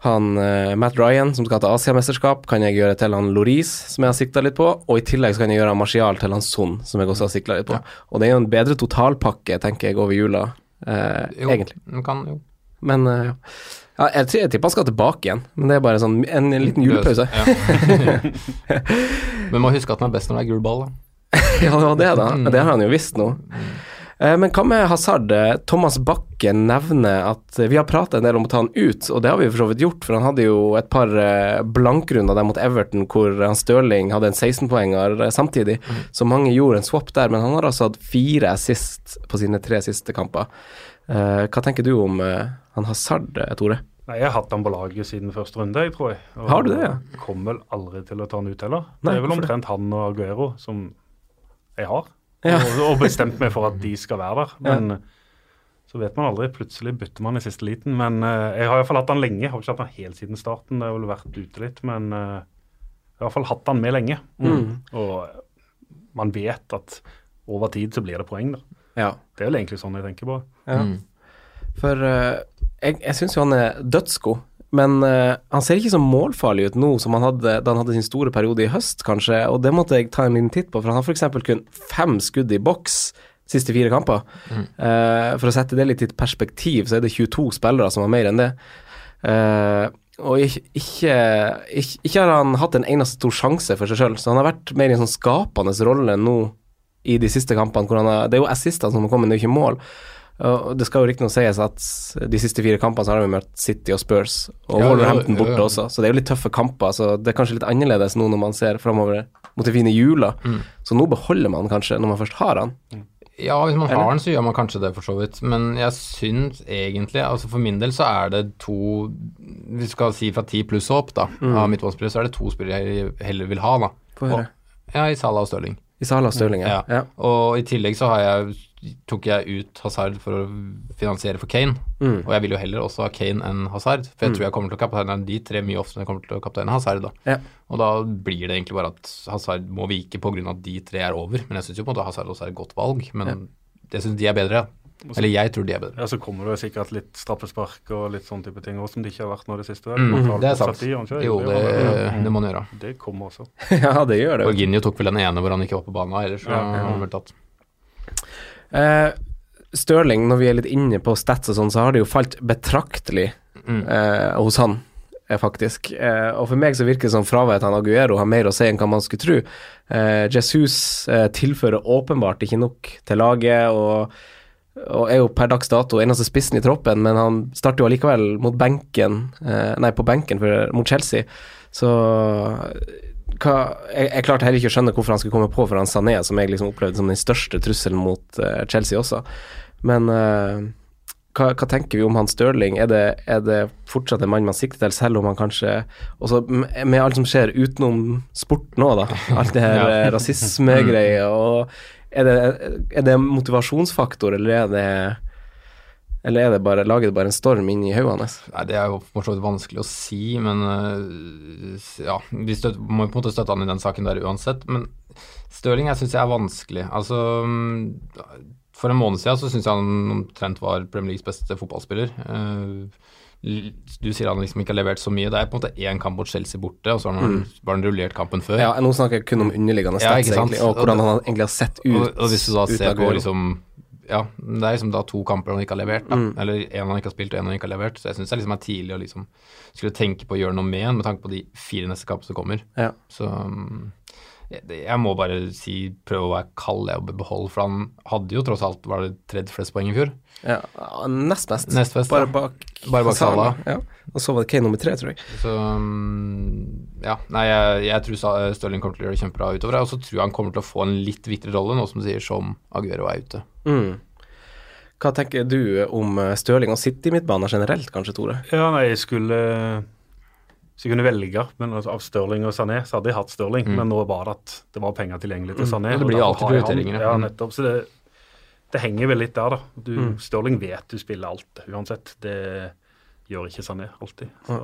han eh, Matt Ryan, som skal til Asiamesterskap, kan jeg gjøre til han Loris, som jeg har sikta litt på, og i tillegg så kan jeg gjøre han Martial til han Son, som jeg også har sikta litt på. Og det er jo en bedre totalpakke, tenker jeg, over jula, eh, Jo, egentlig. Kan, jo. Men eh, ja. ja, jeg, jeg tipper han skal tilbake igjen, men det er bare sånn en, en liten julepause. Ja. Men må huske at den er best når det er gul ball, da. ja, det var det, da. Det har han jo visst nå. Eh, Men hva med Hazard? Eh, Thomas Bakke nevner at eh, vi har prata en del om å ta han ut, og det har vi for så vidt gjort, for han hadde jo et par blankrunder der mot Everton hvor han Stirling hadde en 16-poenger samtidig, samtidig, så mange gjorde en swap der, men han har altså hatt fire assist på sine tre siste kamper. Hva tenker du om han Hazard, Tore? Nei, Jeg har hatt han på laget siden første runde, jeg tror jeg. Og Har du det, ja? Kommer vel aldri til å ta han ut heller. Nei, det er vel omtrent han og Aguero som jeg har. Ja. Og, og bestemt meg for at de skal være der. Men Så vet man aldri. Plutselig bytter man i siste liten. Men uh, jeg har iallfall hatt han lenge. Jeg har ikke hatt han helt siden starten. Det har vel vært ute litt, men uh, jeg har iallfall hatt han med lenge. Og man vet at over tid så blir det poeng, da. Ja. Det er vel egentlig sånn jeg tenker på. ja. Mm. For uh, jeg, jeg syns jo han er dødsgod, men uh, han ser ikke så målfarlig ut nå som han hadde da han hadde sin store periode i høst, kanskje, og det måtte jeg ta en liten titt på, for han har f.eks. kun fem skudd i boks siste fire kamper. Eh, for å sette det litt i et perspektiv, så er det 22 spillere som har mer enn det. Uh, og ikke, ikke, ikke, ikke har han hatt en eneste stor sjanse for seg sjøl, så han har vært mer i en sånn skapende rolle nå i de siste kampene. har, Det er jo assistene som har kommet, det er jo ikke mål. Og det skal jo riktignok sies at de siste fire kampene så har vi møtt City og Spurs, og Ja, Wolverhampton ja, ja, borte ja. også, så det er jo litt tøffe kamper. Så det er kanskje litt annerledes nå når man ser framover mot de fine jula. Mm. Så nå beholder man kanskje, når man først har han. Ja, hvis man Eller? har den, så gjør man kanskje det, for så vidt. Men jeg syns egentlig, altså for min del, så er det to Hvis vi skal si fra ti pluss og opp, da, av midtbanespillere, så er det to spillere jeg heller vil ha, da. Få høre. Og, ja, i Salah og Stirling. I Sala og Stirling, ja. Ja. ja. Og i tillegg så har jeg tok jeg ut Hazard for å finansiere for Kane. Mm. Og jeg vil jo heller også ha Kane enn Hazard, for jeg tror jeg kommer til å kapteine de tre mye oftere enn jeg kommer til å kapteine Hazard. da. Ja. Og da blir det egentlig bare at Hazard må vike pga. at de tre er over. Men jeg syns jo på en måte Hazard også er et godt valg, men jeg syns de er bedre. Eller jeg tror de er bedre. Ja, Så kommer det sikkert litt straffespark og litt sånn type ting også, som det ikke har vært nå i det siste. Mm, det er sant. i, Jo, det, det, det må han gjøre. det kommer også. ja, det gjør det. Borginio tok vel den ene hvor han ikke var på banen, ellers så Ja, ja. han vel tatt. Eh, Stirling, når vi er litt inne på stats og sånn, så har det jo falt betraktelig Mm. eh, hos han, eh, faktisk. Eh, og for meg så virker det som fraværet av Aguero har mer å si enn hva man skulle tro. Eh, Jesus eh, tilfører åpenbart ikke nok til laget, og, og er jo per dags dato eneste spissen i troppen, men han starter jo allikevel mot benken, eh, nei, på benken for, mot Chelsea. Så hva, jeg, jeg klarte heller ikke å skjønne hvorfor han skulle komme på foran Sané, som jeg liksom opplevde som den største trusselen mot uh, Chelsea også. Men uh, hva, hva tenker vi om han Stirling? Er det, er det fortsatt en mann man sikter til, selv om han kanskje også Med, med alt som skjer utenom sport nå, da. Alt det her Ja. eh, rasismegreier og er det, er det motivasjonsfaktor, eller er det eller er det bare, lager det bare en storm inni hodet hans? Nei, Det er jo for så vidt vanskelig å si, men øh, ja, vi støt, må jo på en måte støtte han i den saken der uansett. Men Stirling jeg syns jeg er vanskelig. Altså mm, For en måned siden så syns jeg han omtrent var Premier Leagues beste fotballspiller. Eh, du sier han liksom ikke har levert så mye. Det er på en måte én kamp mot Chelsea borte, og så har han, var han rullert kampen før. Ja, Nå snakker jeg kun om underliggende stats, ja, og hvordan han egentlig har sett ut. Og, og hvis du da ser på liksom Ja, det er liksom da to kamper han ikke har levert, da. Mm. Eller en han ikke har spilt, og en han ikke har levert. Så jeg syns det liksom er tidlig å liksom skulle tenke på å gjøre noe med han, med tanke på de fire neste kampene som kommer. Ja. Så um, jeg, må bare si prøve å være kald jeg, og beholde, for han hadde jo tross alt var det tredje flest poeng i fjor. Ja, nest best. Nest best, bare bak, Bare bak Salah. Ja. Og så var det Kane nummer tre, tror jeg. Så um, ja, nei, jeg, jeg tror Stirling kommer til å gjøre det kjempebra utover. Og så tror jeg han kommer til å få en litt viktigere rolle nå som du sier, som Aguero er ute. Mm. Hva tenker du om Stirling og City-midtbaner generelt, kanskje, Tore? Ja, nei, jeg skulle Hvis jeg kunne velge men altså, av Stirling og Sané, så hadde jeg hatt Stirling. Mm. Men nå var det at det var penger tilgjengelig til Sané. Mm. det blir alltid prioriteringer, ja. Mm. nettopp. Så det, det henger vel litt der, da. Du, Mm. Stirling vet du spiller alt uansett. Det gjør ikke Sané alltid. Så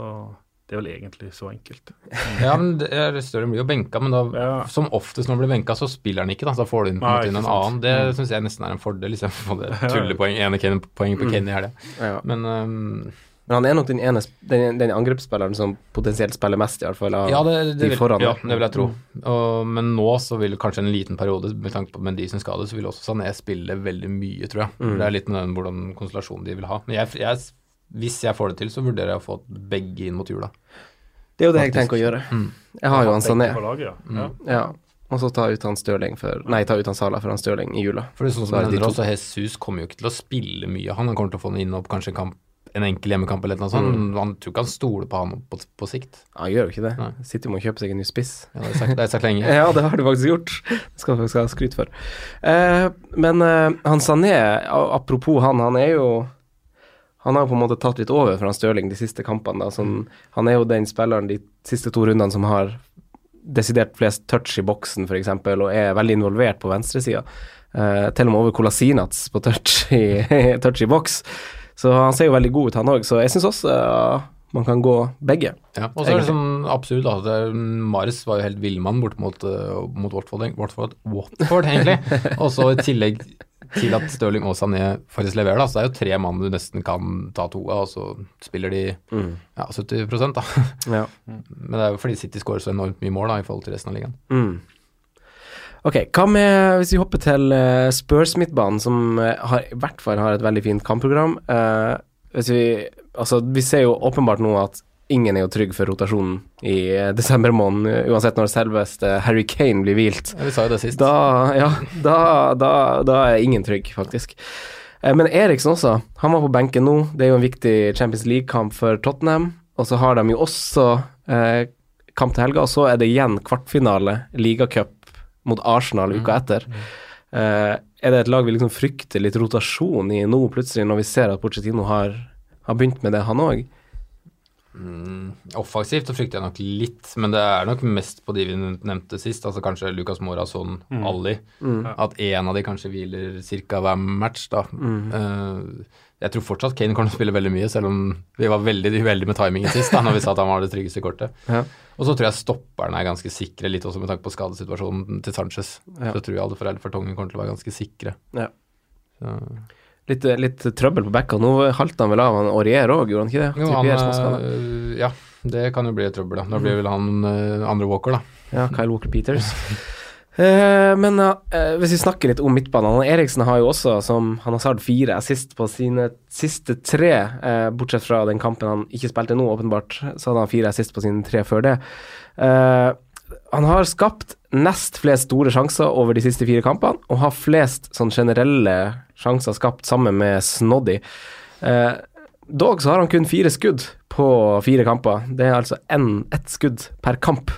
det er vel egentlig så enkelt. Ja, men det Stirling blir jo benka, men da, Ja. som oftest når han blir benka, så spiller han ikke. Da, så da får du inn, Nei, inn en annen. Det syns jeg nesten er en fordel. Liksom, få det tullepoeng, ene poeng på Kenny i helga. Ja. Men um, Men han er nok den ene den, den angrepsspilleren som potensielt spiller mest, i hvert fall. Av ja, det, det, de vil, foran ja, det vil jeg tro. Og, men nå så vil kanskje en liten periode, med tanke på Mendy sin skade, så vil også Sané spille veldig mye, tror jeg. Mm. Det er litt med den hvordan konstellasjonen de vil ha. Men jeg, jeg, hvis jeg får det til, så vurderer jeg å få begge inn mot jula. Det er jo det jeg tenker å gjøre. Mm. Jeg har jo han Sané. laget, ja. Mm. Ja. Og så ta ut han Stirling for Nei, ta ut han Sala for han Stirling i jula. For det er sånn Så er det de også, Jesus kommer jo ikke til å spille mye. Han Han kommer til å få noe inn opp kanskje en, kamp, en enkel hjemmekamp eller noe sånt. Mm. Han tror ikke han stoler på han på, på sikt. Ja, han gjør jo ikke det. Nei. City må kjøpe seg en ny spiss. Ja, det har jeg sagt, det sagt lenge. Ja, det har du faktisk gjort. Det skal du faktisk ha skryt for. Eh, men eh, han Sané, apropos han, han er jo Han har på en måte tatt litt over for han Stirling de siste kampene. Da. Sånn, han er jo den spilleren de siste to rundene som har desidert flest touch i boksen, f.eks., og er veldig involvert på venstresida. Eh, til og med over Kolasinac på touch i, touch i boks. Så han ser jo veldig god ut, han òg. Så jeg syns også uh, man kan gå begge. Ja, og så er det sånn absurd da, at Mars Mares var jo helt villmann bort mot, eh, mot Watford, Watford, Watford egentlig. og så i tillegg til at Stirling og Sané faktisk leverer, da, så det er jo tre mann du nesten kan ta to av, og så spiller de ja, 70 da. Ja. Men det er jo fordi City skårer så enormt mye mål da, i forhold til resten av ligaen. Mm. Ok, hva med hvis vi hopper til uh, Spurs-midtbanen, som eh, har, i hvert fall har et veldig fint kampprogram. Uh, vi, altså, vi ser jo åpenbart nå at ingen er jo trygg for rotasjonen i desember måned, uansett når selveste Harry Kane blir hvilt. Ja, vi sa jo det sist. Da, ja, da, da, da er ingen trygg, faktisk. Uh, Men Eriksen også, han var på benken nå. Det er jo en viktig Champions League-kamp for Tottenham. Og så har de jo også kamp til helga, og så er det igjen kvartfinale, ligacup mot Arsenal uka etter. Uh, er det et lag vi liksom frykter litt rotasjon i nå, plutselig, når vi ser at Pochettino har, har begynt med det, han òg? Mm, offensivt så frykter jeg nok litt, men det er nok mest på de vi nevnte sist. altså Kanskje Lucas Morazon, Ali. At én av de kanskje hviler ca. hver match. da. Uh, jeg tror fortsatt Kane kommer til å spille veldig mye, selv om vi var veldig uheldige med timingen sist, da, når vi sa at han var det tryggeste kortet. Ja. Og så tror jeg stopperne er ganske sikre, litt også med tanke på skadesituasjonen til Sanchez. Ja. Så tror jeg alle foreldre for Tongen kommer til å være ganske sikre. Ja. Så. Litt, litt trøbbel på backa. Nå halta han vel av han Aurier òg, gjorde han ikke det? Jo, han, øh, ja, det kan jo bli et trøbbel, da. Da blir vel han øh, andre Walker, da. Ja, Kyle Walker Peters. Eh, men eh, hvis vi snakker litt om midtbanen Eriksen har jo også, som han har sagt, fire assist på sine siste tre, eh, bortsett fra den kampen han ikke spilte nå, åpenbart, så hadde han fire assist på sine tre før det. Eh, han har skapt nest flest store sjanser over de siste fire kampene, og har flest sånn generelle sjanser skapt sammen med Snoddy. Eh, dog så har han kun fire skudd på fire kamper. Det er altså en, ett skudd per kamp.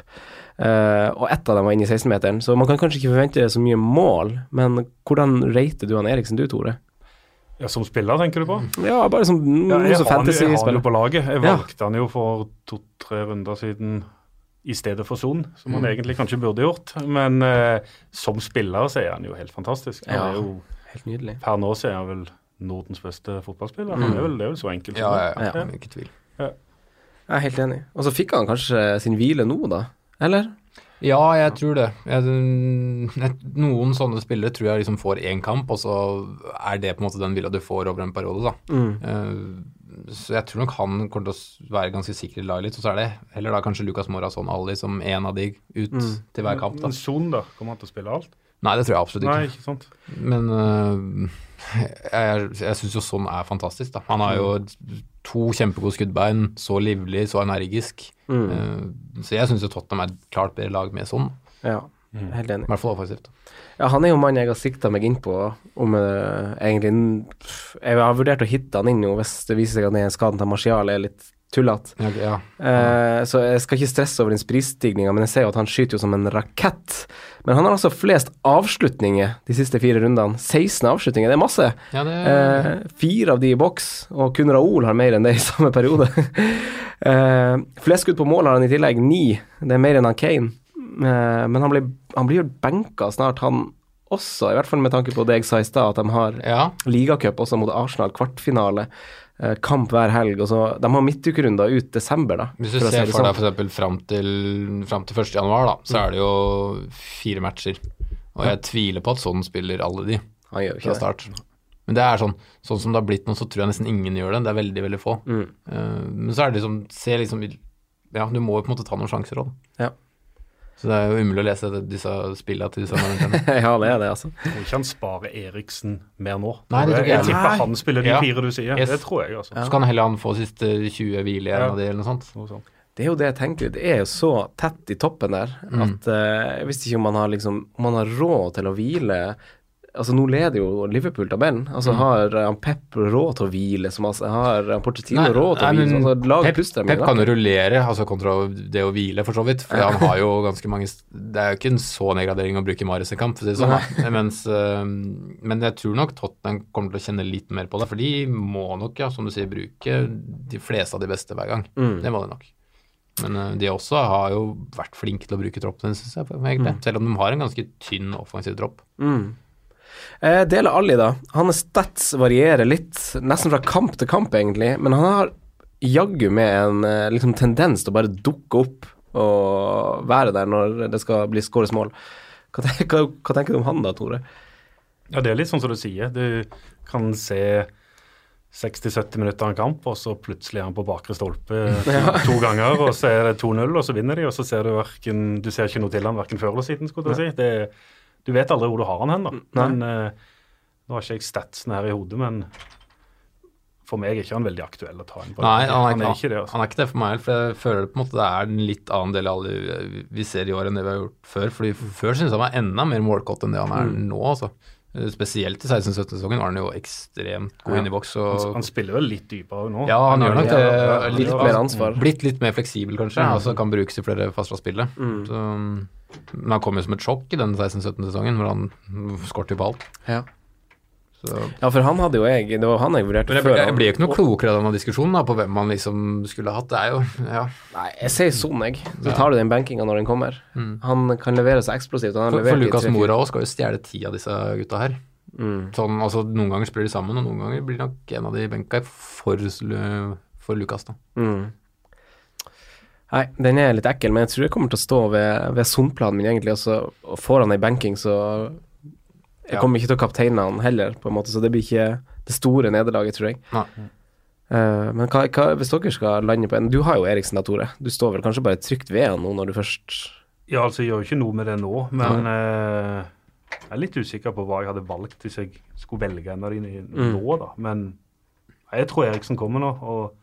Eh, og ett av dem var inne i 16-meteren, så man kan kanskje ikke forvente så mye mål. Men hvordan rater du han Eriksen du, Tore? Ja, Som spiller, tenker du på? Ja, bare som Ja, noe jeg, som har han, jo- jeg har han jo på laget. Jeg Ja. valgte han jo for to-tre runder siden i stedet for Son, som Mm. han egentlig kanskje burde gjort. Men eh, som spiller så er han jo helt fantastisk. Han Ja. er jo, Helt nydelig. Per nå så er han vel Nordens beste fotballspiller. Han er vel, det er vel så enkelt. Ja, Ja, ja, ja, Ja. ikke tvil. Jeg er helt enig. Og så fikk han kanskje sin hvile nå, da? Eller? Ja, jeg tror det. Jeg, jeg, noen sånne spillere tror jeg liksom får én kamp, og så er det på en måte den hvila du får over en periode, da. Mm. Eh, så jeg tror nok han kommer til å være ganske sikker i laget litt, og så er det heller da kanskje Lucas Morazon Ali som en av de ut til hver kamp, da. Men Son, da? Kommer han til å spille alt? Nei, det tror jeg absolutt ikke. Nei, ikke. ikke sant? Men uh, jeg, jeg syns jo sånn er fantastisk, da. Han har jo to kjempegode skuddbein, så livlig, så energisk. Mm. Uh, så jeg syns jo Tottenham er et klart bedre lag med sånn, Ja, helt enig. i hvert fall offensivt. Ja, han er jo mannen jeg har sikta meg inn på om eh, egentlig Jeg har vurdert å hitte han inn jo hvis det viser seg at den skaden til Martial er litt tullete. Ja, ja. Eh, så jeg skal ikke stresse over den prisstigninga, men jeg ser jo at han skyter jo som en rakett. Men han har altså flest avslutninger de siste fire rundene. 16 avslutninger, det er masse. ja, det Eh, fire av de i boks, og kun Raoul har mer enn det i samme periode. eh, flest skudd på mål har han i tillegg, ni. Det er mer enn han Kane. Eh, men han blir, han blir jo benka snart, han også, i hvert fall med tanke på det jeg sa i stad, at de har Ja, ligacup også mot Arsenal, kvartfinale. eh, Kamp hver helg. Og så, de har midtukerunder ut desember, da. Hvis du for ser for sånn. deg f.eks. fram til, fram til 1. januar, da, så er det jo fire matcher. Og jeg tviler på at sånn spiller alle de Han gjør fra ikke det. Men det er sånn, sånn som det har blitt nå, så tror jeg nesten ingen gjør det. Det er veldig, veldig få. Mm. Eh, men så er det liksom, se liksom Ja, du må jo på en måte ta noen sjanser òg. Ja. Så det er jo umulig å lese disse spillene til disse managerne. ja, det er det, altså. Jeg tror ikke han sparer Eriksen mer nå. Nei, det tror ikke jeg jeg. tipper han spiller de Ja. fire du sier. Yes. Det tror jeg, altså. Så kan heller han få siste 20 hvile igjen Ja. av det, eller noe sånt. Noe sånt. Det er jo det jeg tenker. Det er jo så tett i toppen der at eh, jeg visste ikke om man har liksom Om man har råd til å hvile Altså Nå leder jo Liverpool tabellen. Altså Har eh, han Pep råd til å hvile? Som altså, har han Pochettino Nei, råd til å nei, hvile? men Altså, lag Pep, puster Pep kan jo rullere, altså kontra det å hvile, for så vidt. For han har jo ganske mange Det er jo ikke en så nedgradering å bruke Marius i kamp, for å si det sånn. Mens, øh, men jeg tror nok Tottenham kommer til å kjenne litt mer på det, for de må nok, ja, som du sier, bruke de fleste av de beste hver gang. Mm. Det må de nok. Men eh, de også har jo vært flinke til å bruke troppen, syns jeg. egentlig. Selv om de har en ganske tynn offensiv tropp. Mm. Eh, deler Ali, da. Hans stats varierer litt, nesten fra kamp til kamp, egentlig. Men han har jaggu med en eh, liksom, tendens til å bare dukke opp og være der når det skal bli skåres mål. Hva, hva, hva tenker du om han da, Tore? Ja, det er litt sånn som du sier. Du kan se 60-70 minutter av en kamp, og så plutselig er han på bakre stolpe to, to ganger, og så er det 2-0, og så vinner de, og så ser du hverken Du ser ikke noe til han verken før eller siden, skulle du si. Det, du vet aldri hvor du har han hen, da. Men uh, nå har ikke jeg statsene her i hodet, men for meg er ikke han veldig aktuell å ta inn på. Nei, han er, han er ikke det. Altså. Han er ikke det for meg, for jeg føler på en måte det er en litt annen del av alle vi ser i år enn det vi har gjort før. Fordi Før syntes han var enda mer målkåt enn det han er nå. altså. Spesielt i 16-17-sesongen var han jo ekstremt god Ja. inn i boks. Han, og han spiller vel litt dypere nå. Ja, han gjør nok det. Ja, ja, Litt mer ansvar. Blitt litt mer fleksibel, kanskje. Altså kan brukes i flere av spillet. Så, men han kom jo som et sjokk i den 16-17-sesongen, hvor han skåret på alt. Ja. Så. ja, for han hadde jo jeg Det var han jeg vurderte jeg, før. jeg, blir jo ikke noe klokere av denne diskusjonen da, på hvem man liksom skulle hatt. Det er jo ja. Nei, jeg sier Son, jeg. Så tar du den bankinga når den kommer. Han kan levere seg eksplosivt. For, for Lukas Mora òg skal jo stjele ti av disse gutta her. Mm. Sånn, altså, noen ganger spiller de sammen, og noen ganger blir nok en av de benka for, for Lukas, da. Mm. Nei, den er litt ekkel, men jeg tror jeg kommer til å stå ved, ved Son-planen min, egentlig. Og så får han ei banking, så Jeg Ja. kommer ikke til å kapteine han heller, på en måte, så det blir ikke det store nederlaget, tror jeg. Nei. Uh, men hva, hva, hvis dere skal lande på en Du har jo Eriksen da, Tore. Du står vel kanskje bare trygt ved han nå når du først Ja, altså, jeg gjør jo ikke noe med det nå, men uh, jeg er litt usikker på hva jeg hadde valgt hvis jeg skulle velge en av de nå, da. Men jeg tror Eriksen kommer nå, og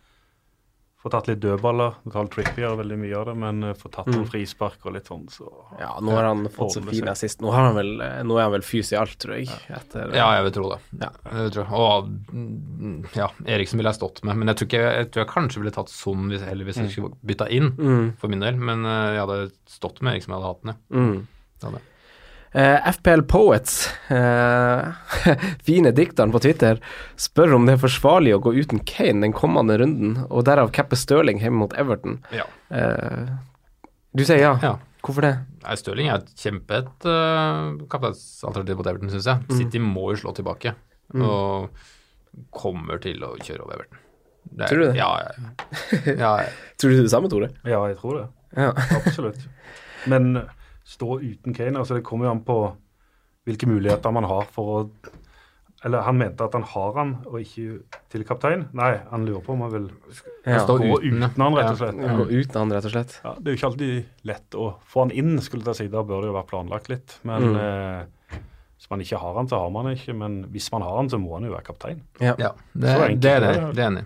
får tatt litt dødballer. Carl Trippier gjør veldig mye av det, men eh, får tatt noen frispark og litt sånn, så Ja, nå har han fått så fin assist. Nå, har han vel, eh, nå er han vel fys i alt, tror jeg. Etter, Ja, jeg vil tro det. Ja. Jeg vil tro. Og mm, ja, Eriksen ville jeg stått med, men jeg tror, ikke, jeg tror jeg kanskje ville tatt Son hvis, heller hvis jeg skulle bytta inn, Mm. for min del. Men eh, jeg hadde stått med Eriksen om jeg hadde hatt den. ja. Mm. Det hadde jeg. Eh, FPL Poets, uh, fine dikteren på Twitter, spør om det er forsvarlig å gå uten Kane den kommende runden, og derav cappe Stirling hjemme mot Everton. Ja. Uh, du sier ja. ja. Hvorfor det? Nei, Stirling er et kjempet uh, kapteinsalternativ mot Everton, syns jeg. City må jo slå tilbake, og kommer til å kjøre over Everton. Det er- Tror du det? Ja, ja, ja. Tror du det samme, Tore? ja, jeg tror det. Ja. Absolutt. Men stå uten Kane, altså det kommer jo an på hvilke muligheter man har for å Eller han mente at han har han, og ikke til kaptein. Nei, han lurer på om han vil Ja. Stå gå uten, uten han, rett og Ja. slett. Gå uten han, rett og slett. Ja, det er jo ikke alltid lett å få han inn, skulle jeg si. Da bør det jo være planlagt litt. Men Mm. eh, hvis man ikke har han, så har man det ikke. Men hvis man har han, så må han jo være kaptein. ja det, Så enkelt det er det. det. Det er enig.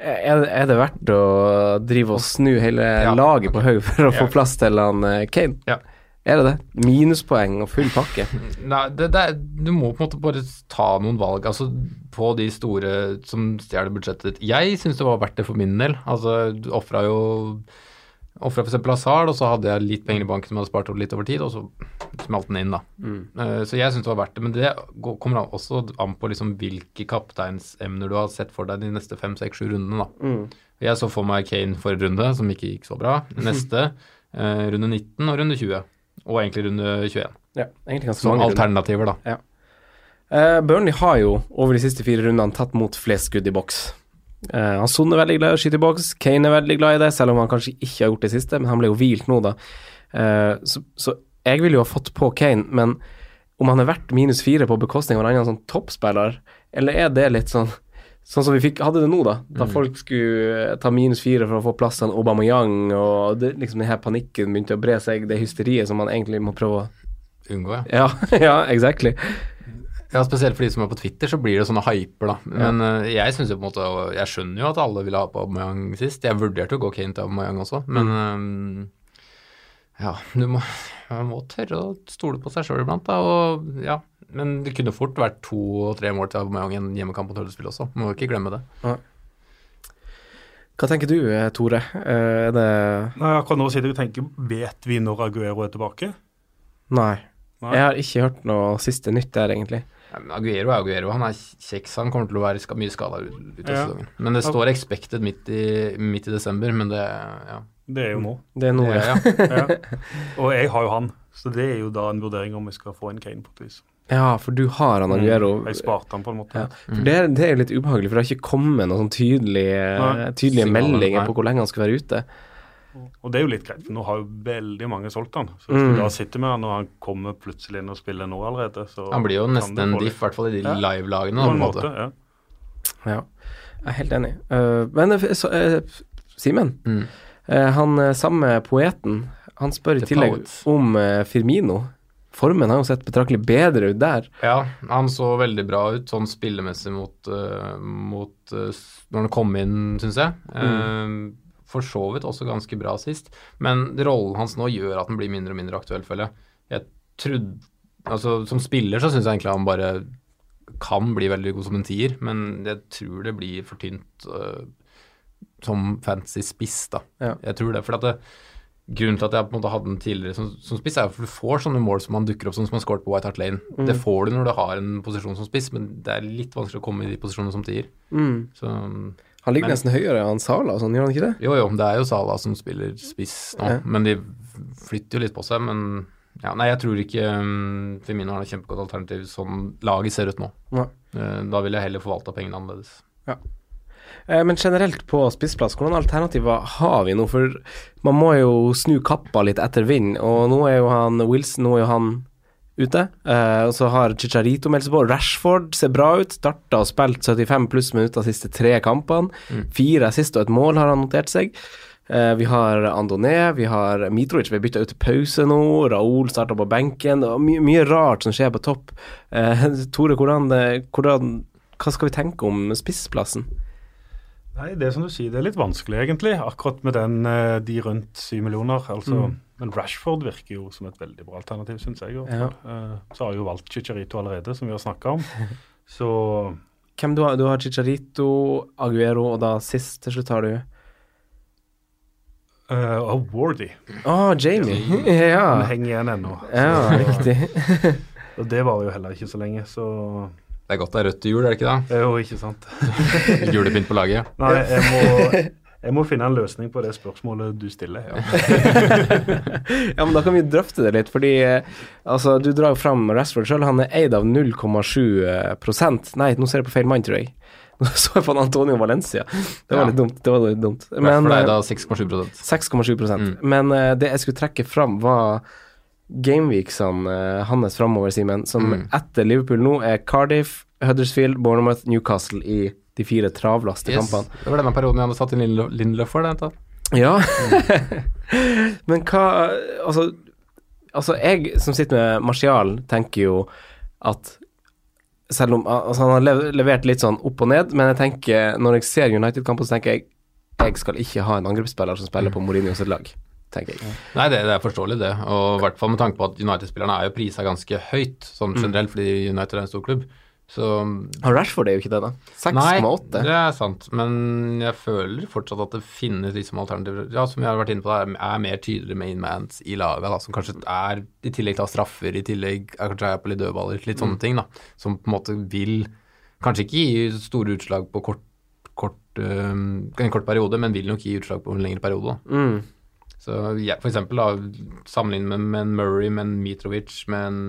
Er, er det verdt å drive og snu hele laget på haug for å få plass til han eh, Kane? Ja. Er det det? Minuspoeng og full pakke? Nei, det, det du må på en måte bare ta noen valg altså på de store som stjeler budsjettet ditt. Jeg syns det var verdt det for min del. Altså, du ofra jo Ofra f.eks. Lazard, og så hadde jeg litt penger i banken som jeg hadde spart opp litt over tid, og så smalt den inn, da. Eh, så jeg syns det var verdt det. Men det går- kommer også an på liksom hvilke kapteinsemner du har sett for deg de neste fem, seks, sju rundene, da. Jeg så for meg Kane forrige runde, som ikke gikk så bra. Neste, uh, runde 19 og runde 20. Og egentlig runde 21. Ja, egentlig ganske Som mange runder. alternativer, da. Uh, Burnley har jo over de siste fire rundene tatt mot flest skudd i boks. Uh, han Son er veldig glad i å skyte i boks, Kane er veldig glad i det, selv om han kanskje ikke har gjort det siste, men han ble jo hvilt nå, da. Uh, så, så jeg ville jo ha fått på Kane, men om han er verdt minus fire på bekostning av en annen sånn toppspiller, eller er det litt sånn Sånn som vi fikk, hadde det nå, da. Da folk skulle ta minus fire for å få plass til Aubameyang, og det, liksom den her panikken begynte å bre seg, det hysteriet som man egentlig må prøve å Unngå, ja. Ja, ja, exactly. Ja, Spesielt for de som er på Twitter, så blir det sånne hyper, da. Men eh, jeg synes jo på en måte Jeg skjønner jo at alle ville ha på Aubameyang sist. Jeg vurderte å gå Kane til Aubameyang også, men um, Ja, du må, må tørre å stole på seg sjøl iblant, da. Og ja, men det kunne fort vært to-tre mål til Aubameyang i en hjemmekamp mot Høllespill også. Må ikke glemme det. Hva tenker du, eh, Tore? Eh, Er det Nei, akkurat nå sitter jeg og tenker, vet vi når Aguero er tilbake? Nei. Nei. Jeg har ikke hørt noe siste nytt der, egentlig. Ja, Aguero er Aguero. Han er kjeks. Han kommer til å være mye skada ut, ut av Ja. sesongen. Men det står expected midt i, midt i desember, men det Ja. Det er jo nå. Det er nå, Ja, ja. ja. Ja. Og jeg har jo han, så det er jo da en vurdering om vi skal få en Kane på et vis. Ja, for du har han Aguero. Jeg sparte han på en måte. Ja. For det, er- det er jo litt ubehagelig, for det har ikke kommet noen sånn tydelige, Nei, tydelige meldinger nei. på hvor lenge han skal være ute. Og det er jo litt greit, for nå har jo veldig mange solgt han. Så hvis Mm. du da sitter med han og han kommer plutselig inn og spiller nå allerede, så Han blir jo nesten en diff, i hvert fall i de Ja. live-lagene. På en måte, måte. ja. Ja, jeg er helt enig. Uh, men uh, eh, Simen, Mm. uh, han samme poeten, han spør i tillegg om eh, Firmino. Formen har jo sett betraktelig bedre ut der. Ja, han så veldig bra ut sånn spillemessig mot, eh, mot eh, når han kom inn, syns jeg. Uh, for så vidt også ganske bra sist. Men rollen hans nå gjør at den blir mindre og mindre aktuell, føler jeg. Jeg trodde Altså, som spiller så syns jeg egentlig han bare kan bli veldig god som en tier, men jeg tror det blir for tynt uh, som fancy spiss, da. Ja. Jeg tror det. For at det, Grunnen til at jeg på en måte hadde den tidligere som, som spiss, er at for du får sånne mål som man dukker opp som, som man skåret på White Hart Lane. Det får du når du har en posisjon som spiss, men det er litt vanskelig å komme i de posisjonene som tier. Mm. Så Han ligger Men- nesten høyere enn Sala, sånn, gjør han ikke det? jo, jo, det er jo Sala som spiller spiss nå, Ja. men de flytter jo litt på seg. Men ja, nei, jeg tror ikke um, Femino har et kjempegodt alternativ sånn laget ser ut nå. Ja. Uh, da vil jeg heller forvalta pengene annerledes. Eh, Men generelt på spissplass, hvilke alternativer har vi nå? For man må jo snu kappa litt etter vind, og nå er jo han Wilson nå er jo han ute. Eh, og så har Chicharito meldt seg på. Rashford ser bra ut. Starta og spilt 75 pluss minutter de siste tre kampene. Fire sist og et mål har han notert seg. Eh, vi har Andoné, vi har Mitrovic, vi bytta ut til pause nå. Raoul starta på benken. Det er my mye rart som skjer på topp. Eh, Tore, hvordan, hvordan, hva skal vi tenke om spissplassen? Nei, det er som du sier, det er litt vanskelig egentlig, akkurat med den, eh, de rundt syv millioner. altså. Men Rashford virker jo som et veldig bra alternativ, syns jeg. Ja. Eh, Så har jeg jo valgt Chicharito allerede, som vi har snakka om. Så Hvem du har? Du har Chicharito, Aguero, og da sist til slutt har du uh, og Wardy. Å, Jamie. Han Den henger igjen ennå. ja, riktig. Og det var jo heller ikke så lenge, så Det er godt det er rødt til jul, er det ikke det jo ikke sant. Julepynt på laget. Nei, jeg må, jeg må finne en løsning på det spørsmålet du stiller. Ja. ja, men da kan vi drøfte det litt, fordi eh, altså, du drar jo fram Rashford sjøl. Han er eid av 0,7 prosent. Nei, nå ser jeg på feil mann, tror jeg. Nå så jeg på Antonio Valencia. Det var Ja. litt dumt. Det var litt dumt. Men, for deg da 6,7% 6,7 Mm. Men eh, det jeg skulle trekke fram, var gameweeksene uh, hans framover, Simen. Som Mm. etter Liverpool nå er Cardiff, Huddersfield, Bournemouth, Newcastle i de fire travleste Yes. kampene. Det var denne perioden jeg hadde satt inn Lindløf- for. Det. Ja. Men hva Altså, altså jeg som sitter med Martial, tenker jo at selv om altså Han har levert litt sånn opp og ned, men jeg tenker når jeg ser United-kampen, så tenker jeg jeg skal ikke ha en angrepsspiller som spiller på Mourinho sitt lag, tenker jeg. Nei, det, det er forståelig, det. Og i hvert fall med tanke på at United-spillerne er jo prisa ganske høyt, sånn generelt, fordi United er en stor klubb. Så Og Rashford er jo ikke det, da. 6,8. Nei, det er sant, men jeg føler fortsatt at det finnes liksom alternativer. Ja, som jeg har vært inne på, er, er mer tydeligere mainmans i laget, da, som kanskje er i tillegg til straffer, i tillegg er kanskje på litt dødballer, litt sånne ting, da. Som på en måte vil kanskje ikke gi store utslag på kort, kort, øhm, en kort periode, men vil nok gi utslag på en lengre periode. da. Mm. Så ja, for eksempel da, sammenlignet med, med en Murray, med en Mitrovic, med en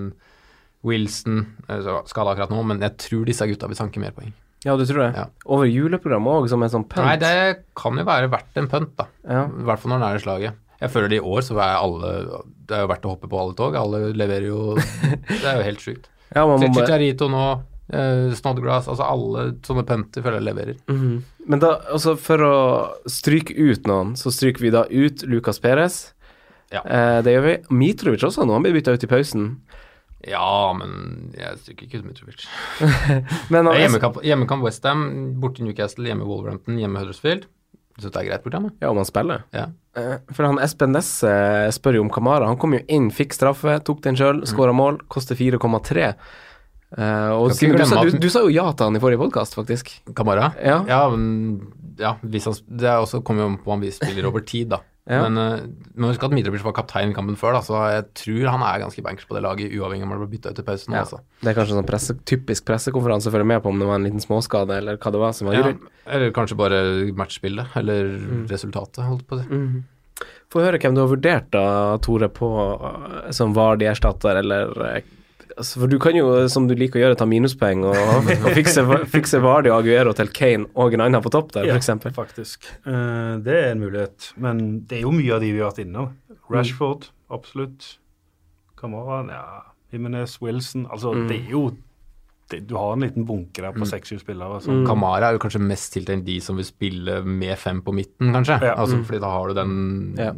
Wilson, eh, skada akkurat nå, men jeg tror disse gutta vil sanke mer poeng. Ja, du tror det? Ja. Over juleprogrammet òg, som en sånn pønt? Nei, det kan jo være verdt en pønt, da. Ja. I hvert fall når den er i slaget. Jeg føler det i år så er alle Det er jo verdt å hoppe på alle tog. Alle leverer jo Det er jo helt sjukt. Ja, Chicharito nå, eh, Snodgrass, altså alle sånne pønter føler jeg leverer. Mhm. Men da, altså for å stryke ut noen, så stryker vi da ut Lucas Perez. Ja. Eh, det gjør vi. Mitrovic også, nå han blir bytta ut i pausen. Ja, men jeg stryker ikke ut Mitrovic. Men Det er Hjemmekamp, hjemmekamp Westham, borte Newcastle, hjemme Wolverhampton, hjemme Huddersfield. Syns det er greit program, ja, om han spiller. ja. Eh, for han Espen Nesse spør jo om Kamara. Han kom jo inn, fikk straffe, tok den sjøl, skåra mål, koster 4,3. Eh, Skal du, du, du sa jo ja til han i forrige podkast, faktisk. Kamara? Ja. Ja, ja, han, det er også kommer jo an på om vi spiller over tid, da. Ja. Men uh, må huske at Mitrovic var kaptein i kampen før, da, så jeg tror han er ganske bankers på det laget, uavhengig av om han blir bytta ut i pausen. nå. Altså. Det er kanskje en sånn presse, typisk pressekonferanse å følge med på om det var en liten småskade, eller hva det var som var Ja, eller kanskje bare matchspillet, eller resultatet, holdt på si. Mhm. Få høre hvem du har vurdert da, Tore, på som var de erstatter, eller eh, altså, For du kan jo, som du liker å gjøre, ta minuspoeng og, og fikse, fikse Vardi og Aguero til Kane og en annen på topp der, Ja, faktisk. Uh, det er en mulighet. Men det er jo mye av de vi har vært innom. Rashford, absolutt. Kamara, ja. Jimenez, Wilson. Altså, det er jo det, Du har en liten bunke der på seks-syv spillere. Så. Kamara er jo kanskje mest tiltenkt de som vil spille med fem på midten, kanskje. Ja. Altså, fordi da har du den Ja.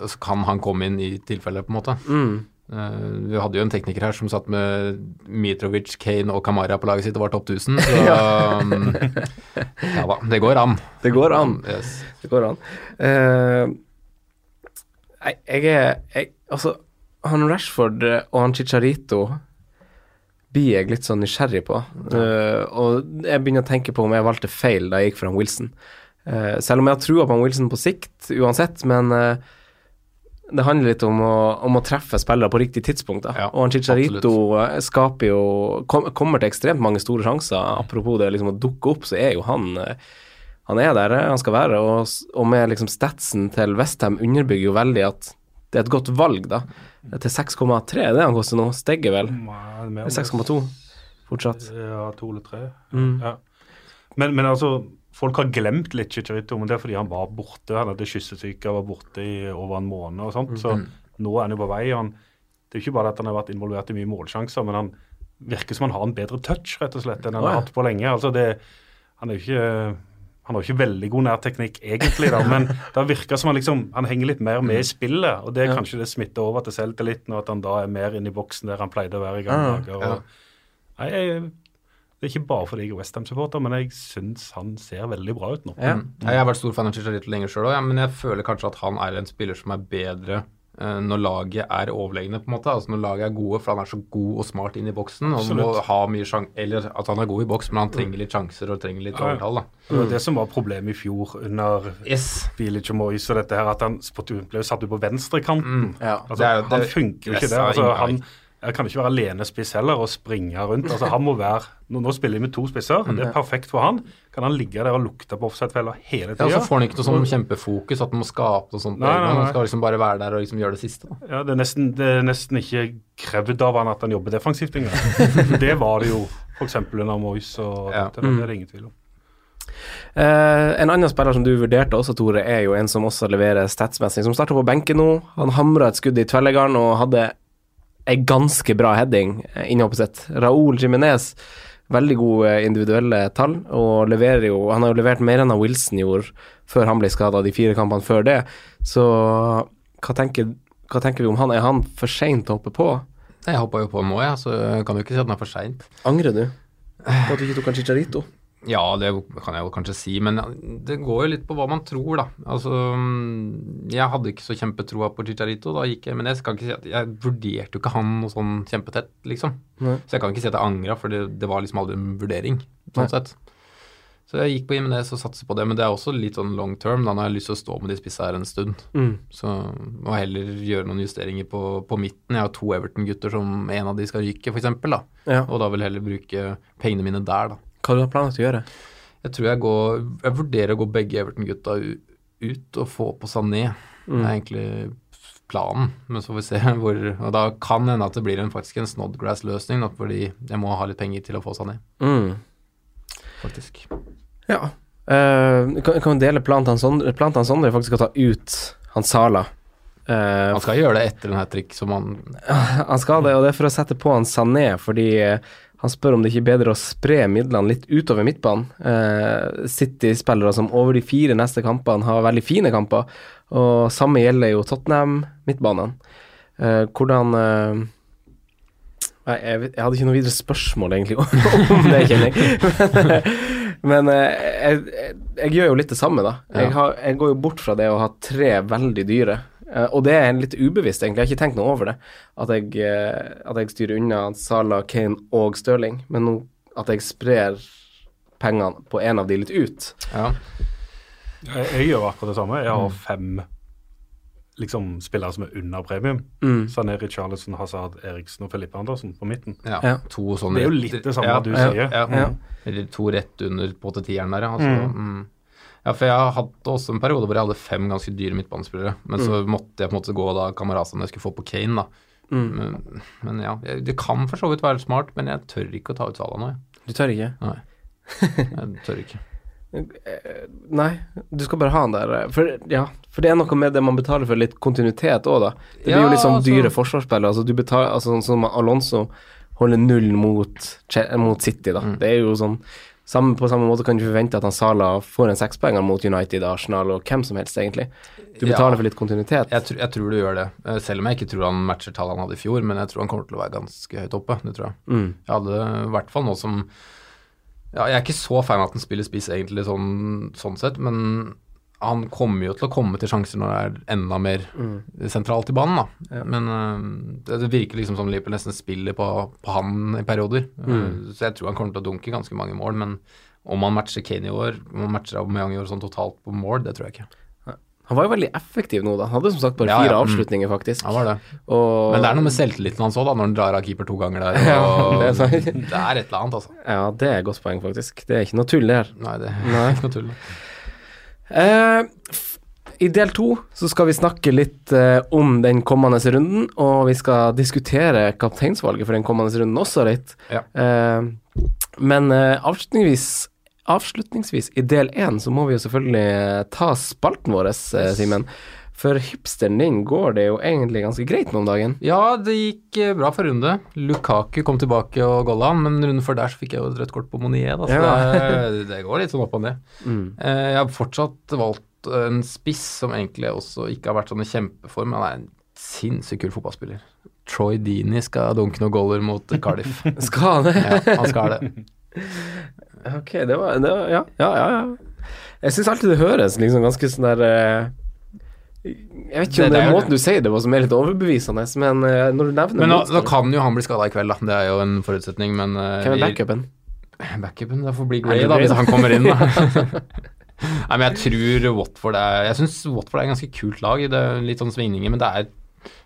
altså, kan han komme inn i tilfelle, på en måte. Mm. Eh, vi hadde jo en tekniker her som satt med Mitrovic, Kane og Kamara på laget sitt og var topp 1000, så um, ja da, det går an. Det går an. Yes. Det går an. Uh, jeg, jeg er jeg, Altså, han Rashford eh, og han Chicharito blir jeg litt sånn nysgjerrig på. Uh, og jeg begynner å tenke på om jeg valgte feil da jeg gikk for han Wilson. Uh, selv om jeg har trua på han Wilson på sikt, uansett, men eh, det handler litt om å, om å treffe spillere på riktig tidspunkt. Da. Ja, og han Chicharito eh, skaper jo kom, Kommer til ekstremt mange store sjanser. Apropos det liksom å dukke opp, så er jo han eh, han er der eh, han skal være, og, og med liksom statsen til Westham underbygger jo veldig at det er et godt valg, da. Til 6,3 er det han koster nå. Stegger vel. Nei, mer enn 6,2 fortsatt. Ja, to eller tre. Mm. Ja. Men, men altså, folk har glemt litt Chicharito, men det er fordi han var borte. Han hadde kyssesyke, var borte i over en måned og sånt. Så nå er han jo på vei. Han, det er jo ikke bare at han har vært involvert i mye målsjanser, men han virker som han har en bedre touch, rett og slett, enn han oh, ja. har hatt på lenge. Altså det, han er jo ikke han har jo ikke veldig god nærteknikk egentlig, da, men det virker som han liksom, han henger litt mer med i spillet. og det er Ja. Kanskje det smitter over til selvtilliten, og at han da er mer inne i boksen der han pleide å være i gamle Ah, dager. ja. Nei, jeg, det er ikke bare fordi jeg er Westham-supporter, men jeg syns han ser veldig bra ut nå. Ja. Mm. Jeg har vært stor fan av Chicharito lenger sjøl òg, ja, men jeg føler kanskje at han er en spiller som er bedre eh, når laget er overlegne, på en måte. Altså når laget er gode, for han er så god og smart inn i boksen. Og må ha mye sjang Eller at han er god i boks, men han trenger litt sjanser og trenger litt overtall, da. Det var det som var problemet i fjor under Yes. Bilic og Moyes og dette her, at han ble satt ut på venstrekanten. Ja. Altså, Det er jo- han det- funker jo ikke der. Altså, han. Jeg kan ikke være alenespiss heller og springe rundt. Altså, han må være, nå, nå spiller vi med to spisser, det er perfekt for han. Kan han ligge der og lukte på offside-fella hele Ja, så får han ikke noe sånn kjempefokus, at han må skape noe sånt. Nei, nei, nei. Han skal liksom bare være der og liksom gjøre det siste. Da. Ja, det er, nesten, det er nesten ikke krevd av han at han jobber defensivt engang. det var det jo f.eks. under Moyes og Ja. dette, det er det ingen tvil om. Uh, en annen spiller som du vurderte også, Tore, er jo en som også leverer statsmessig, som starter på benken nå. Han hamra et skudd i tvellegarden og hadde ei ganske bra heading eh, innhoppet sitt. Raúl Jiminez, veldig gode individuelle tall, og leverer jo Han har jo levert mer enn han Wilson gjorde før han ble skada, de fire kampene før det. Så hva tenker, hva tenker vi om han? Er han for seint å hoppe på? Jeg hoppa jo på nå, jeg, så kan jo ikke si at han er for seint. Angrer du på at du ikke tok han Chicharito? Ja, det kan jeg jo kanskje si, men det går jo litt på hva man tror, da. Altså, mm, jeg hadde ikke så kjempetroa på Chicharito, da gikk jeg, men jeg skal ikke si at jeg vurderte jo ikke han noe sånn kjempetett, liksom. Nei. Så jeg kan ikke si at jeg angra, for det, det var liksom aldri en vurdering, sånn Nei. sett. Så jeg gikk på Jimenez og satser på det, men det er også litt sånn long term. Da når jeg har lyst til å stå med de spissa her en stund. Mm. Så må jeg heller gjøre noen justeringer på, på midten. Jeg har to Everton-gutter som en av de skal ryke, f.eks. da. Ja. Og da vil jeg heller bruke pengene mine der, da. Hva du har planlagt å gjøre? Jeg tror jeg går Jeg vurderer å gå begge Everton-gutta ut og få på Sané. Det er egentlig planen, men så får vi se hvor Og da kan hende at det blir en, faktisk en Snodgrass-løsning, fordi jeg må ha litt penger til å få Sané, Mm. faktisk. Ja. Uh, kan, kan vi dele planen til Sondre? Planen til Sondre er faktisk å ta ut han Sala. Uh, Han skal gjøre det etter den hat trick som han han skal det, og det er for å sette på han Sané, fordi eh, han spør om det ikke er bedre å spre midlene litt utover midtbanen. Eh, City-spillere som over de fire neste kampene har veldig fine kamper, og samme gjelder jo Tottenham-midtbanene. Eh, hvordan eh, jeg, jeg hadde ikke noe videre spørsmål egentlig om det, kjenner jeg. Men eh, jeg, jeg, jeg gjør jo litt det samme, da. Jeg, har, jeg går jo bort fra det å ha tre veldig dyre. Eh, og det er litt ubevisst, egentlig. Jeg har ikke tenkt noe over det. At jeg, eh, at jeg styrer unna Salah, Kane og Stirling. Men nå at jeg sprer pengene på en av de litt ut. Ja. Jeg, jeg gjør akkurat det samme. Jeg har fem liksom, spillere som er under premium. Mm. Sané, Richarlison, Hazard, Eriksen og Felipe Andersen på midten. ja. Ja. To sånne Det er jo litt det samme ja, du ja, sier. Ja, Ja. Eller to rett under på tieren der, altså. Altså, mm. Ja, for jeg har hatt også en periode hvor jeg hadde fem ganske dyre midtbanespillere, men så måtte jeg på en måte gå da Camarasa jeg skulle få på Kane, da. Men, men ja, det kan for så vidt være smart, men jeg tør ikke å ta ut Sala nå, jeg. Du tør ikke? Nei. Jeg tør ikke. Nei, du skal bare ha han der. For, ja, for det er noe med det man betaler for litt kontinuitet òg, da. Det blir Ja, jo sånn altså- dyre forsvarsspillere. Altså, du betaler, altså, sånn som Alonso holder null mot, mot City, da. Det er jo sånn samme, På samme måte kan du forvente at han Sala får en sekspoenger mot United, Arsenal og hvem som helst, egentlig. Du betaler Ja. for litt kontinuitet. Jeg, tr jeg tror du gjør det, Eh, selv om jeg ikke tror han matcher tallene han hadde i fjor, men jeg tror han kommer til å være ganske høyt oppe, det tror jeg. Mm. Jeg hadde i hvert fall nå som Ja, jeg er ikke så fan av at han spiller spiss egentlig sånn, sånn sett, men han kommer jo til å komme til sjanser når det er enda mer sentralt i banen, da. Men uh, det, virker liksom som Liverpool nesten spiller på, på han i perioder. Uh, så jeg tror han kommer til å dunke ganske mange mål, men om han matcher Kane i år, om han matcher Aubameyang i år sånn totalt på mål, det tror jeg ikke. Han var jo veldig effektiv nå, da. Han hadde som sagt bare Ja, fire ja, mm. avslutninger, faktisk. Han var det. Og, Men det er noe med selvtilliten hans òg, da, når han drar av keeper to ganger der. Og det er et eller annet, altså. Ja, det er et godt poeng, faktisk. Det er ikke noe tull, det her. Nei, det Nei. er ikke noe tull. Eh, I del to så skal vi snakke litt eh, om den kommende runden, og vi skal diskutere kapteinsvalget for den kommende runden også litt. Ja. Eh, men avslutningsvis, avslutningsvis, i del én, så må vi jo selvfølgelig ta spalten vår, Simen. For hipsteren din går det jo egentlig ganske greit med om dagen. Ja, det gikk eh, bra for runde. Lukaku kom tilbake og golla han, men runden før der så fikk jeg jo et rødt kort på Monier, da, så Ja. det, det går litt sånn opp og ned. Mm. Jeg har fortsatt valgt en spiss som egentlig også ikke har vært sånn i kjempeform. Han er en sinnssykt kul fotballspiller. Troy Dini skal dunke noen goller mot Cardiff. Skal han det? Ja, han skal det. Ok, det var, det var Ja, ja, ja. ja. Jeg syns alltid det høres liksom ganske sånn der eh, Jeg vet ikke Det- om det, det er er- måten du sier det på som er litt overbevisende, men eh, når du nevner Men nå, nå kan jo han bli skada i kveld, da. Det er jo en forutsetning, men eh, Hvem er backupen? Backupen, det får bli Gray, da, hvis han kommer inn, da. Nei, men jeg tror Watford er Jeg syns Watford er et ganske kult lag. Det er litt sånn svingninger, men det er,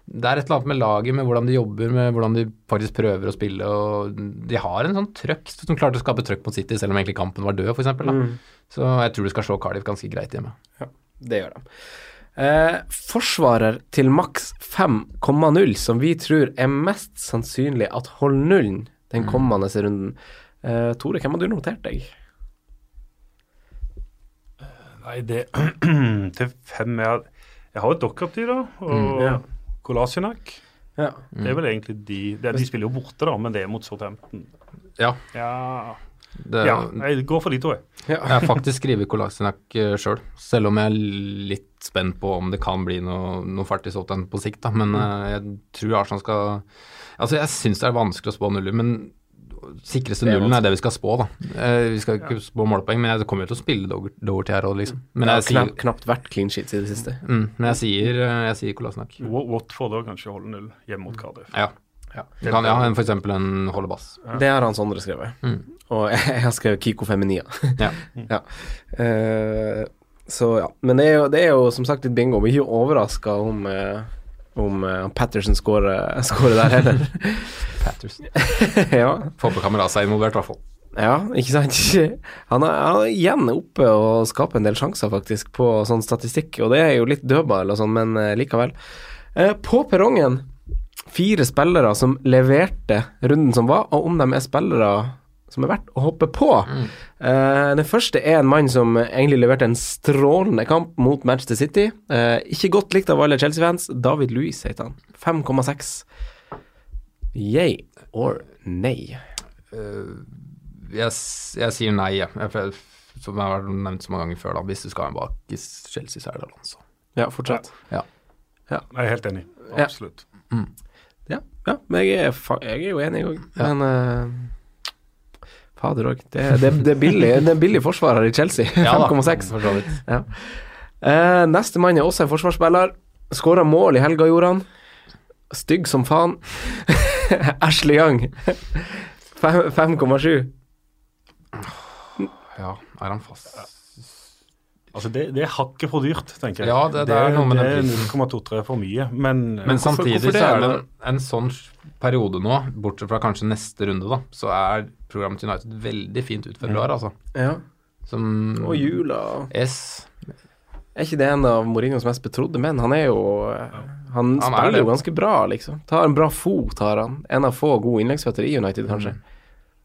det er et eller annet med laget, med hvordan de jobber, med hvordan de faktisk prøver å spille. og De har en sånn trøkk som klarte å skape trøkk mot City, selv om egentlig kampen var død, f.eks. Mm. Så jeg tror du skal slå Cardiff ganske greit hjemme. Ja, Det gjør de. Eh, forsvarer til maks 5,0, som vi tror er mest sannsynlig at holder nullen den kommende runden. Eh, Tore, hvem har du notert deg? Nei, det Til fem jeg, jeg har jo Dokkerty, da, og ja. Kolasinac. Ja. Det er vel egentlig de det, De spiller jo borte, da, men det er mot Southampton. Ja, Ja, det, ja jeg går for de to, jeg. Jeg har faktisk skrevet Kolasinac sjøl, selv, selv om jeg er litt spent på om det kan bli noe, noe fart i Southampton på sikt. Da. Men mm. jeg tror Arsenal skal Altså, jeg syns det er vanskelig å spå nuller, men sikreste nullen er det vi skal spå, da. Eh, vi skal ikke spå målpoeng, men jeg kommer jo til å spille Dover- Doverty her òg, liksom. Men Ja, jeg sier, knapt, knapt vært clean sheets i det siste. mm, men jeg sier, eh, jeg sier Kolasinac. Wa- Watford da kanskje holder null hjemme mot Cardiff. Ja. Du kan ja, eksempel en Holdebass. Det har han Sondre skrevet. Mm. Og jeg har skrevet Kiko Feminia. Ja. ja. Uh, så ja. Men det er, jo, det er jo som sagt litt bingo. Vi er ikke overraska om, eh, om eh, Patterson scorer, scorer der heller. Patterson. ja. Få på Kamerasa involvert, i hvert fall. ja, ikke sant? Han er, han er igjen oppe og skaper en del sjanser, faktisk, på sånn statistikk. Og det er jo litt dødball og sånn, men likevel. Eh, på perrongen, fire spillere som leverte runden som var, og om de er spillere som er verdt å hoppe på. Eh, den første er en mann som egentlig leverte en strålende kamp mot Manchester City. Uh, ikke godt likt av alle Chelsea-fans. David Louis heter han. 5,6. Yay or nay? Jeg, jeg sier nei, ja. jeg. for- Som jeg har nevnt så mange ganger før, da. Hvis du skal ha en bak i Chelsea, så er det Alonso. Ja, fortsett. Jeg er helt enig. Ja. Absolutt. Ja, ja men jeg er, jeg er jo enig òg. Men eh, fader òg. Det, det, det, er billig, det er billig forsvarer i Chelsea. 5,6. for. Ja. Uh, neste mann er også en forsvarsspiller. Skåra mål i helga, gjorde han. Stygg som faen. Ashley Young. 5,7. Ja, er han fast? Altså, det, det er hakket for dyrt, tenker jeg. Ja, det- det er noe med det er den 0,23 for mye, men, Men samtidig hvorfor det, så er det en, en sånn periode nå, bortsett fra kanskje neste runde, da, så er programmet til United veldig fint ut februar, altså. Ja. Som Og Jula. S. Er ikke det en av Mourinhos mest betrodde menn? Han er jo Han, Han er spiller jo ganske bra, liksom. Tar en bra fot, har han. En av få gode innleggsføtter i United, kanskje.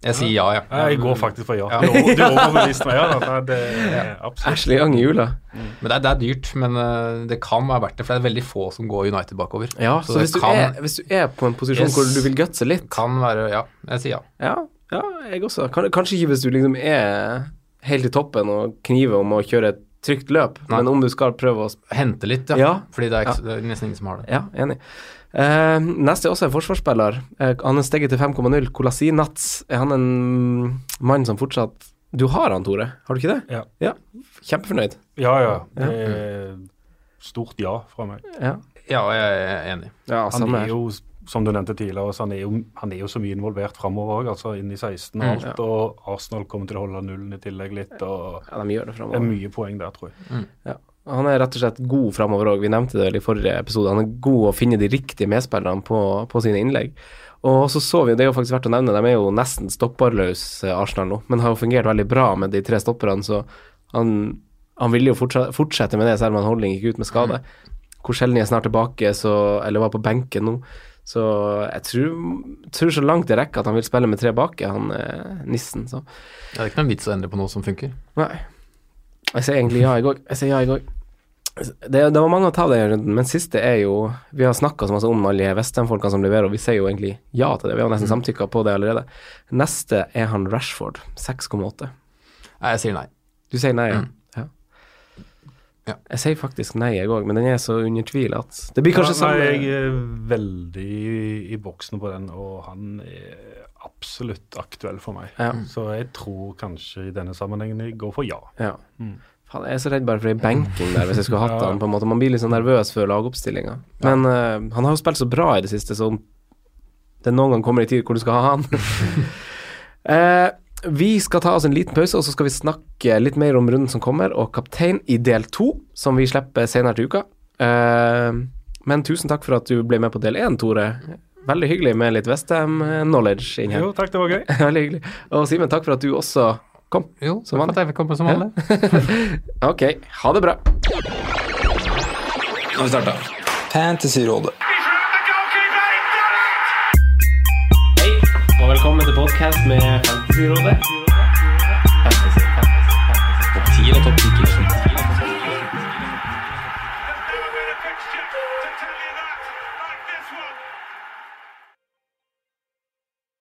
Jeg sier ja, ja. Jeg går faktisk for ja. Du over- du overbeviste meg. Ja, det er absolutt. Ashley i Jula. Men det er, det er dyrt, men eh, det kan være verdt det, for det er veldig få som går United bakover. Ja, så, Så hvis, hvis, du er, hvis du er på en posisjon Yes. hvor du vil gutse litt Kan være Ja, jeg sier ja. Ja, ja jeg også. Kanskje ikke hvis du liksom er helt i toppen og kniver om å kjøre et trygt løp, Nei. men om du skal prøve å Hente litt, ja. Ja. Fordi det er, ikke, det er nesten ingen som har det. Ja, enig. Eh, neste er også en forsvarsspiller. Uh, han er steget til 5,0. Kolasinats. Er han en mann som fortsatt Du har han, Tore? Har du ikke det? Ja. Kjempefornøyd. Ja, ja. Det er stort ja fra meg. Ja, Ja, jeg er enig. ja Han er jo, som du nevnte tidligere, så han er jo, han er jo så mye involvert framover òg. Altså inn i 16 og Mm, alt. Og Arsenal kommer til å holde nullen i tillegg litt. og Ja, de gjør det Det er mye poeng der, tror jeg. Ja. Han er rett og slett god framover òg. Vi nevnte det i forrige episode. Han er god å finne de riktige medspillerne på, på sine innlegg. Og så så vi, det er jo faktisk verdt å nevne, de er jo nesten stopperløse, eh, Arsenal nå, men har jo fungert veldig bra med de tre stopperne, så han, han ville jo fortsette, fortsette med det, selv om han Holding gikk ut med skade. Hvor sjelden er snart tilbake, så, eller var på benken nå. Så jeg tror, tror så langt det rekker at han vil spille med tre bak, han eh, nissen. Så Det er ikke noen vits å endre på noe som funker. Nei. Jeg sier egentlig ja, jeg òg. Jeg sier ja, jeg òg. Det, det var mange å ta den runden, men siste er jo Vi har snakka så masse om alle de Westham-folkene som leverer, og vi sier jo egentlig ja til det. Vi har nesten samtykka på det allerede. Neste er han Rashford, 6,8. Nei, jeg sier nei. Du sier nei, ja? Mm. ja. Ja. Jeg sier faktisk nei, jeg òg, men den er så under tvil at Det blir kanskje ja, samme Jeg er veldig i, i boksen på den, og han er absolutt aktuell for meg. Ja. Så jeg tror kanskje i denne sammenhengen jeg går for ja. ja. Mm. Faen, jeg er så redd bare for ei benking der, hvis jeg skulle hatt Ja. han. på en måte Man blir litt sånn nervøs før lagoppstillinga. Men uh, han har jo spilt så bra i det siste, så om det noen gang kommer i tid hvor du skal ha han uh, Vi skal ta oss en liten pause, og så skal vi snakke litt mer om runden som kommer, og kaptein i del to, som vi slipper senere til uka. Uh, men tusen takk for at du ble med på del én, Tore. Veldig hyggelig med litt Westham-knowledge eh, inn her. Jo, takk, det var gøy. Veldig hyggelig. Og Simen, takk for at du også kom. Jo, som vanlig. Takk for at jeg fikk komme som vanlig. Ja. ok, ha det bra. Nå har vi starta. Fantasyrådet. Hei, og velkommen til podkast med Fantasyrådet. Fantasy, fantasy, fantasy. Topp 10 og topp 10.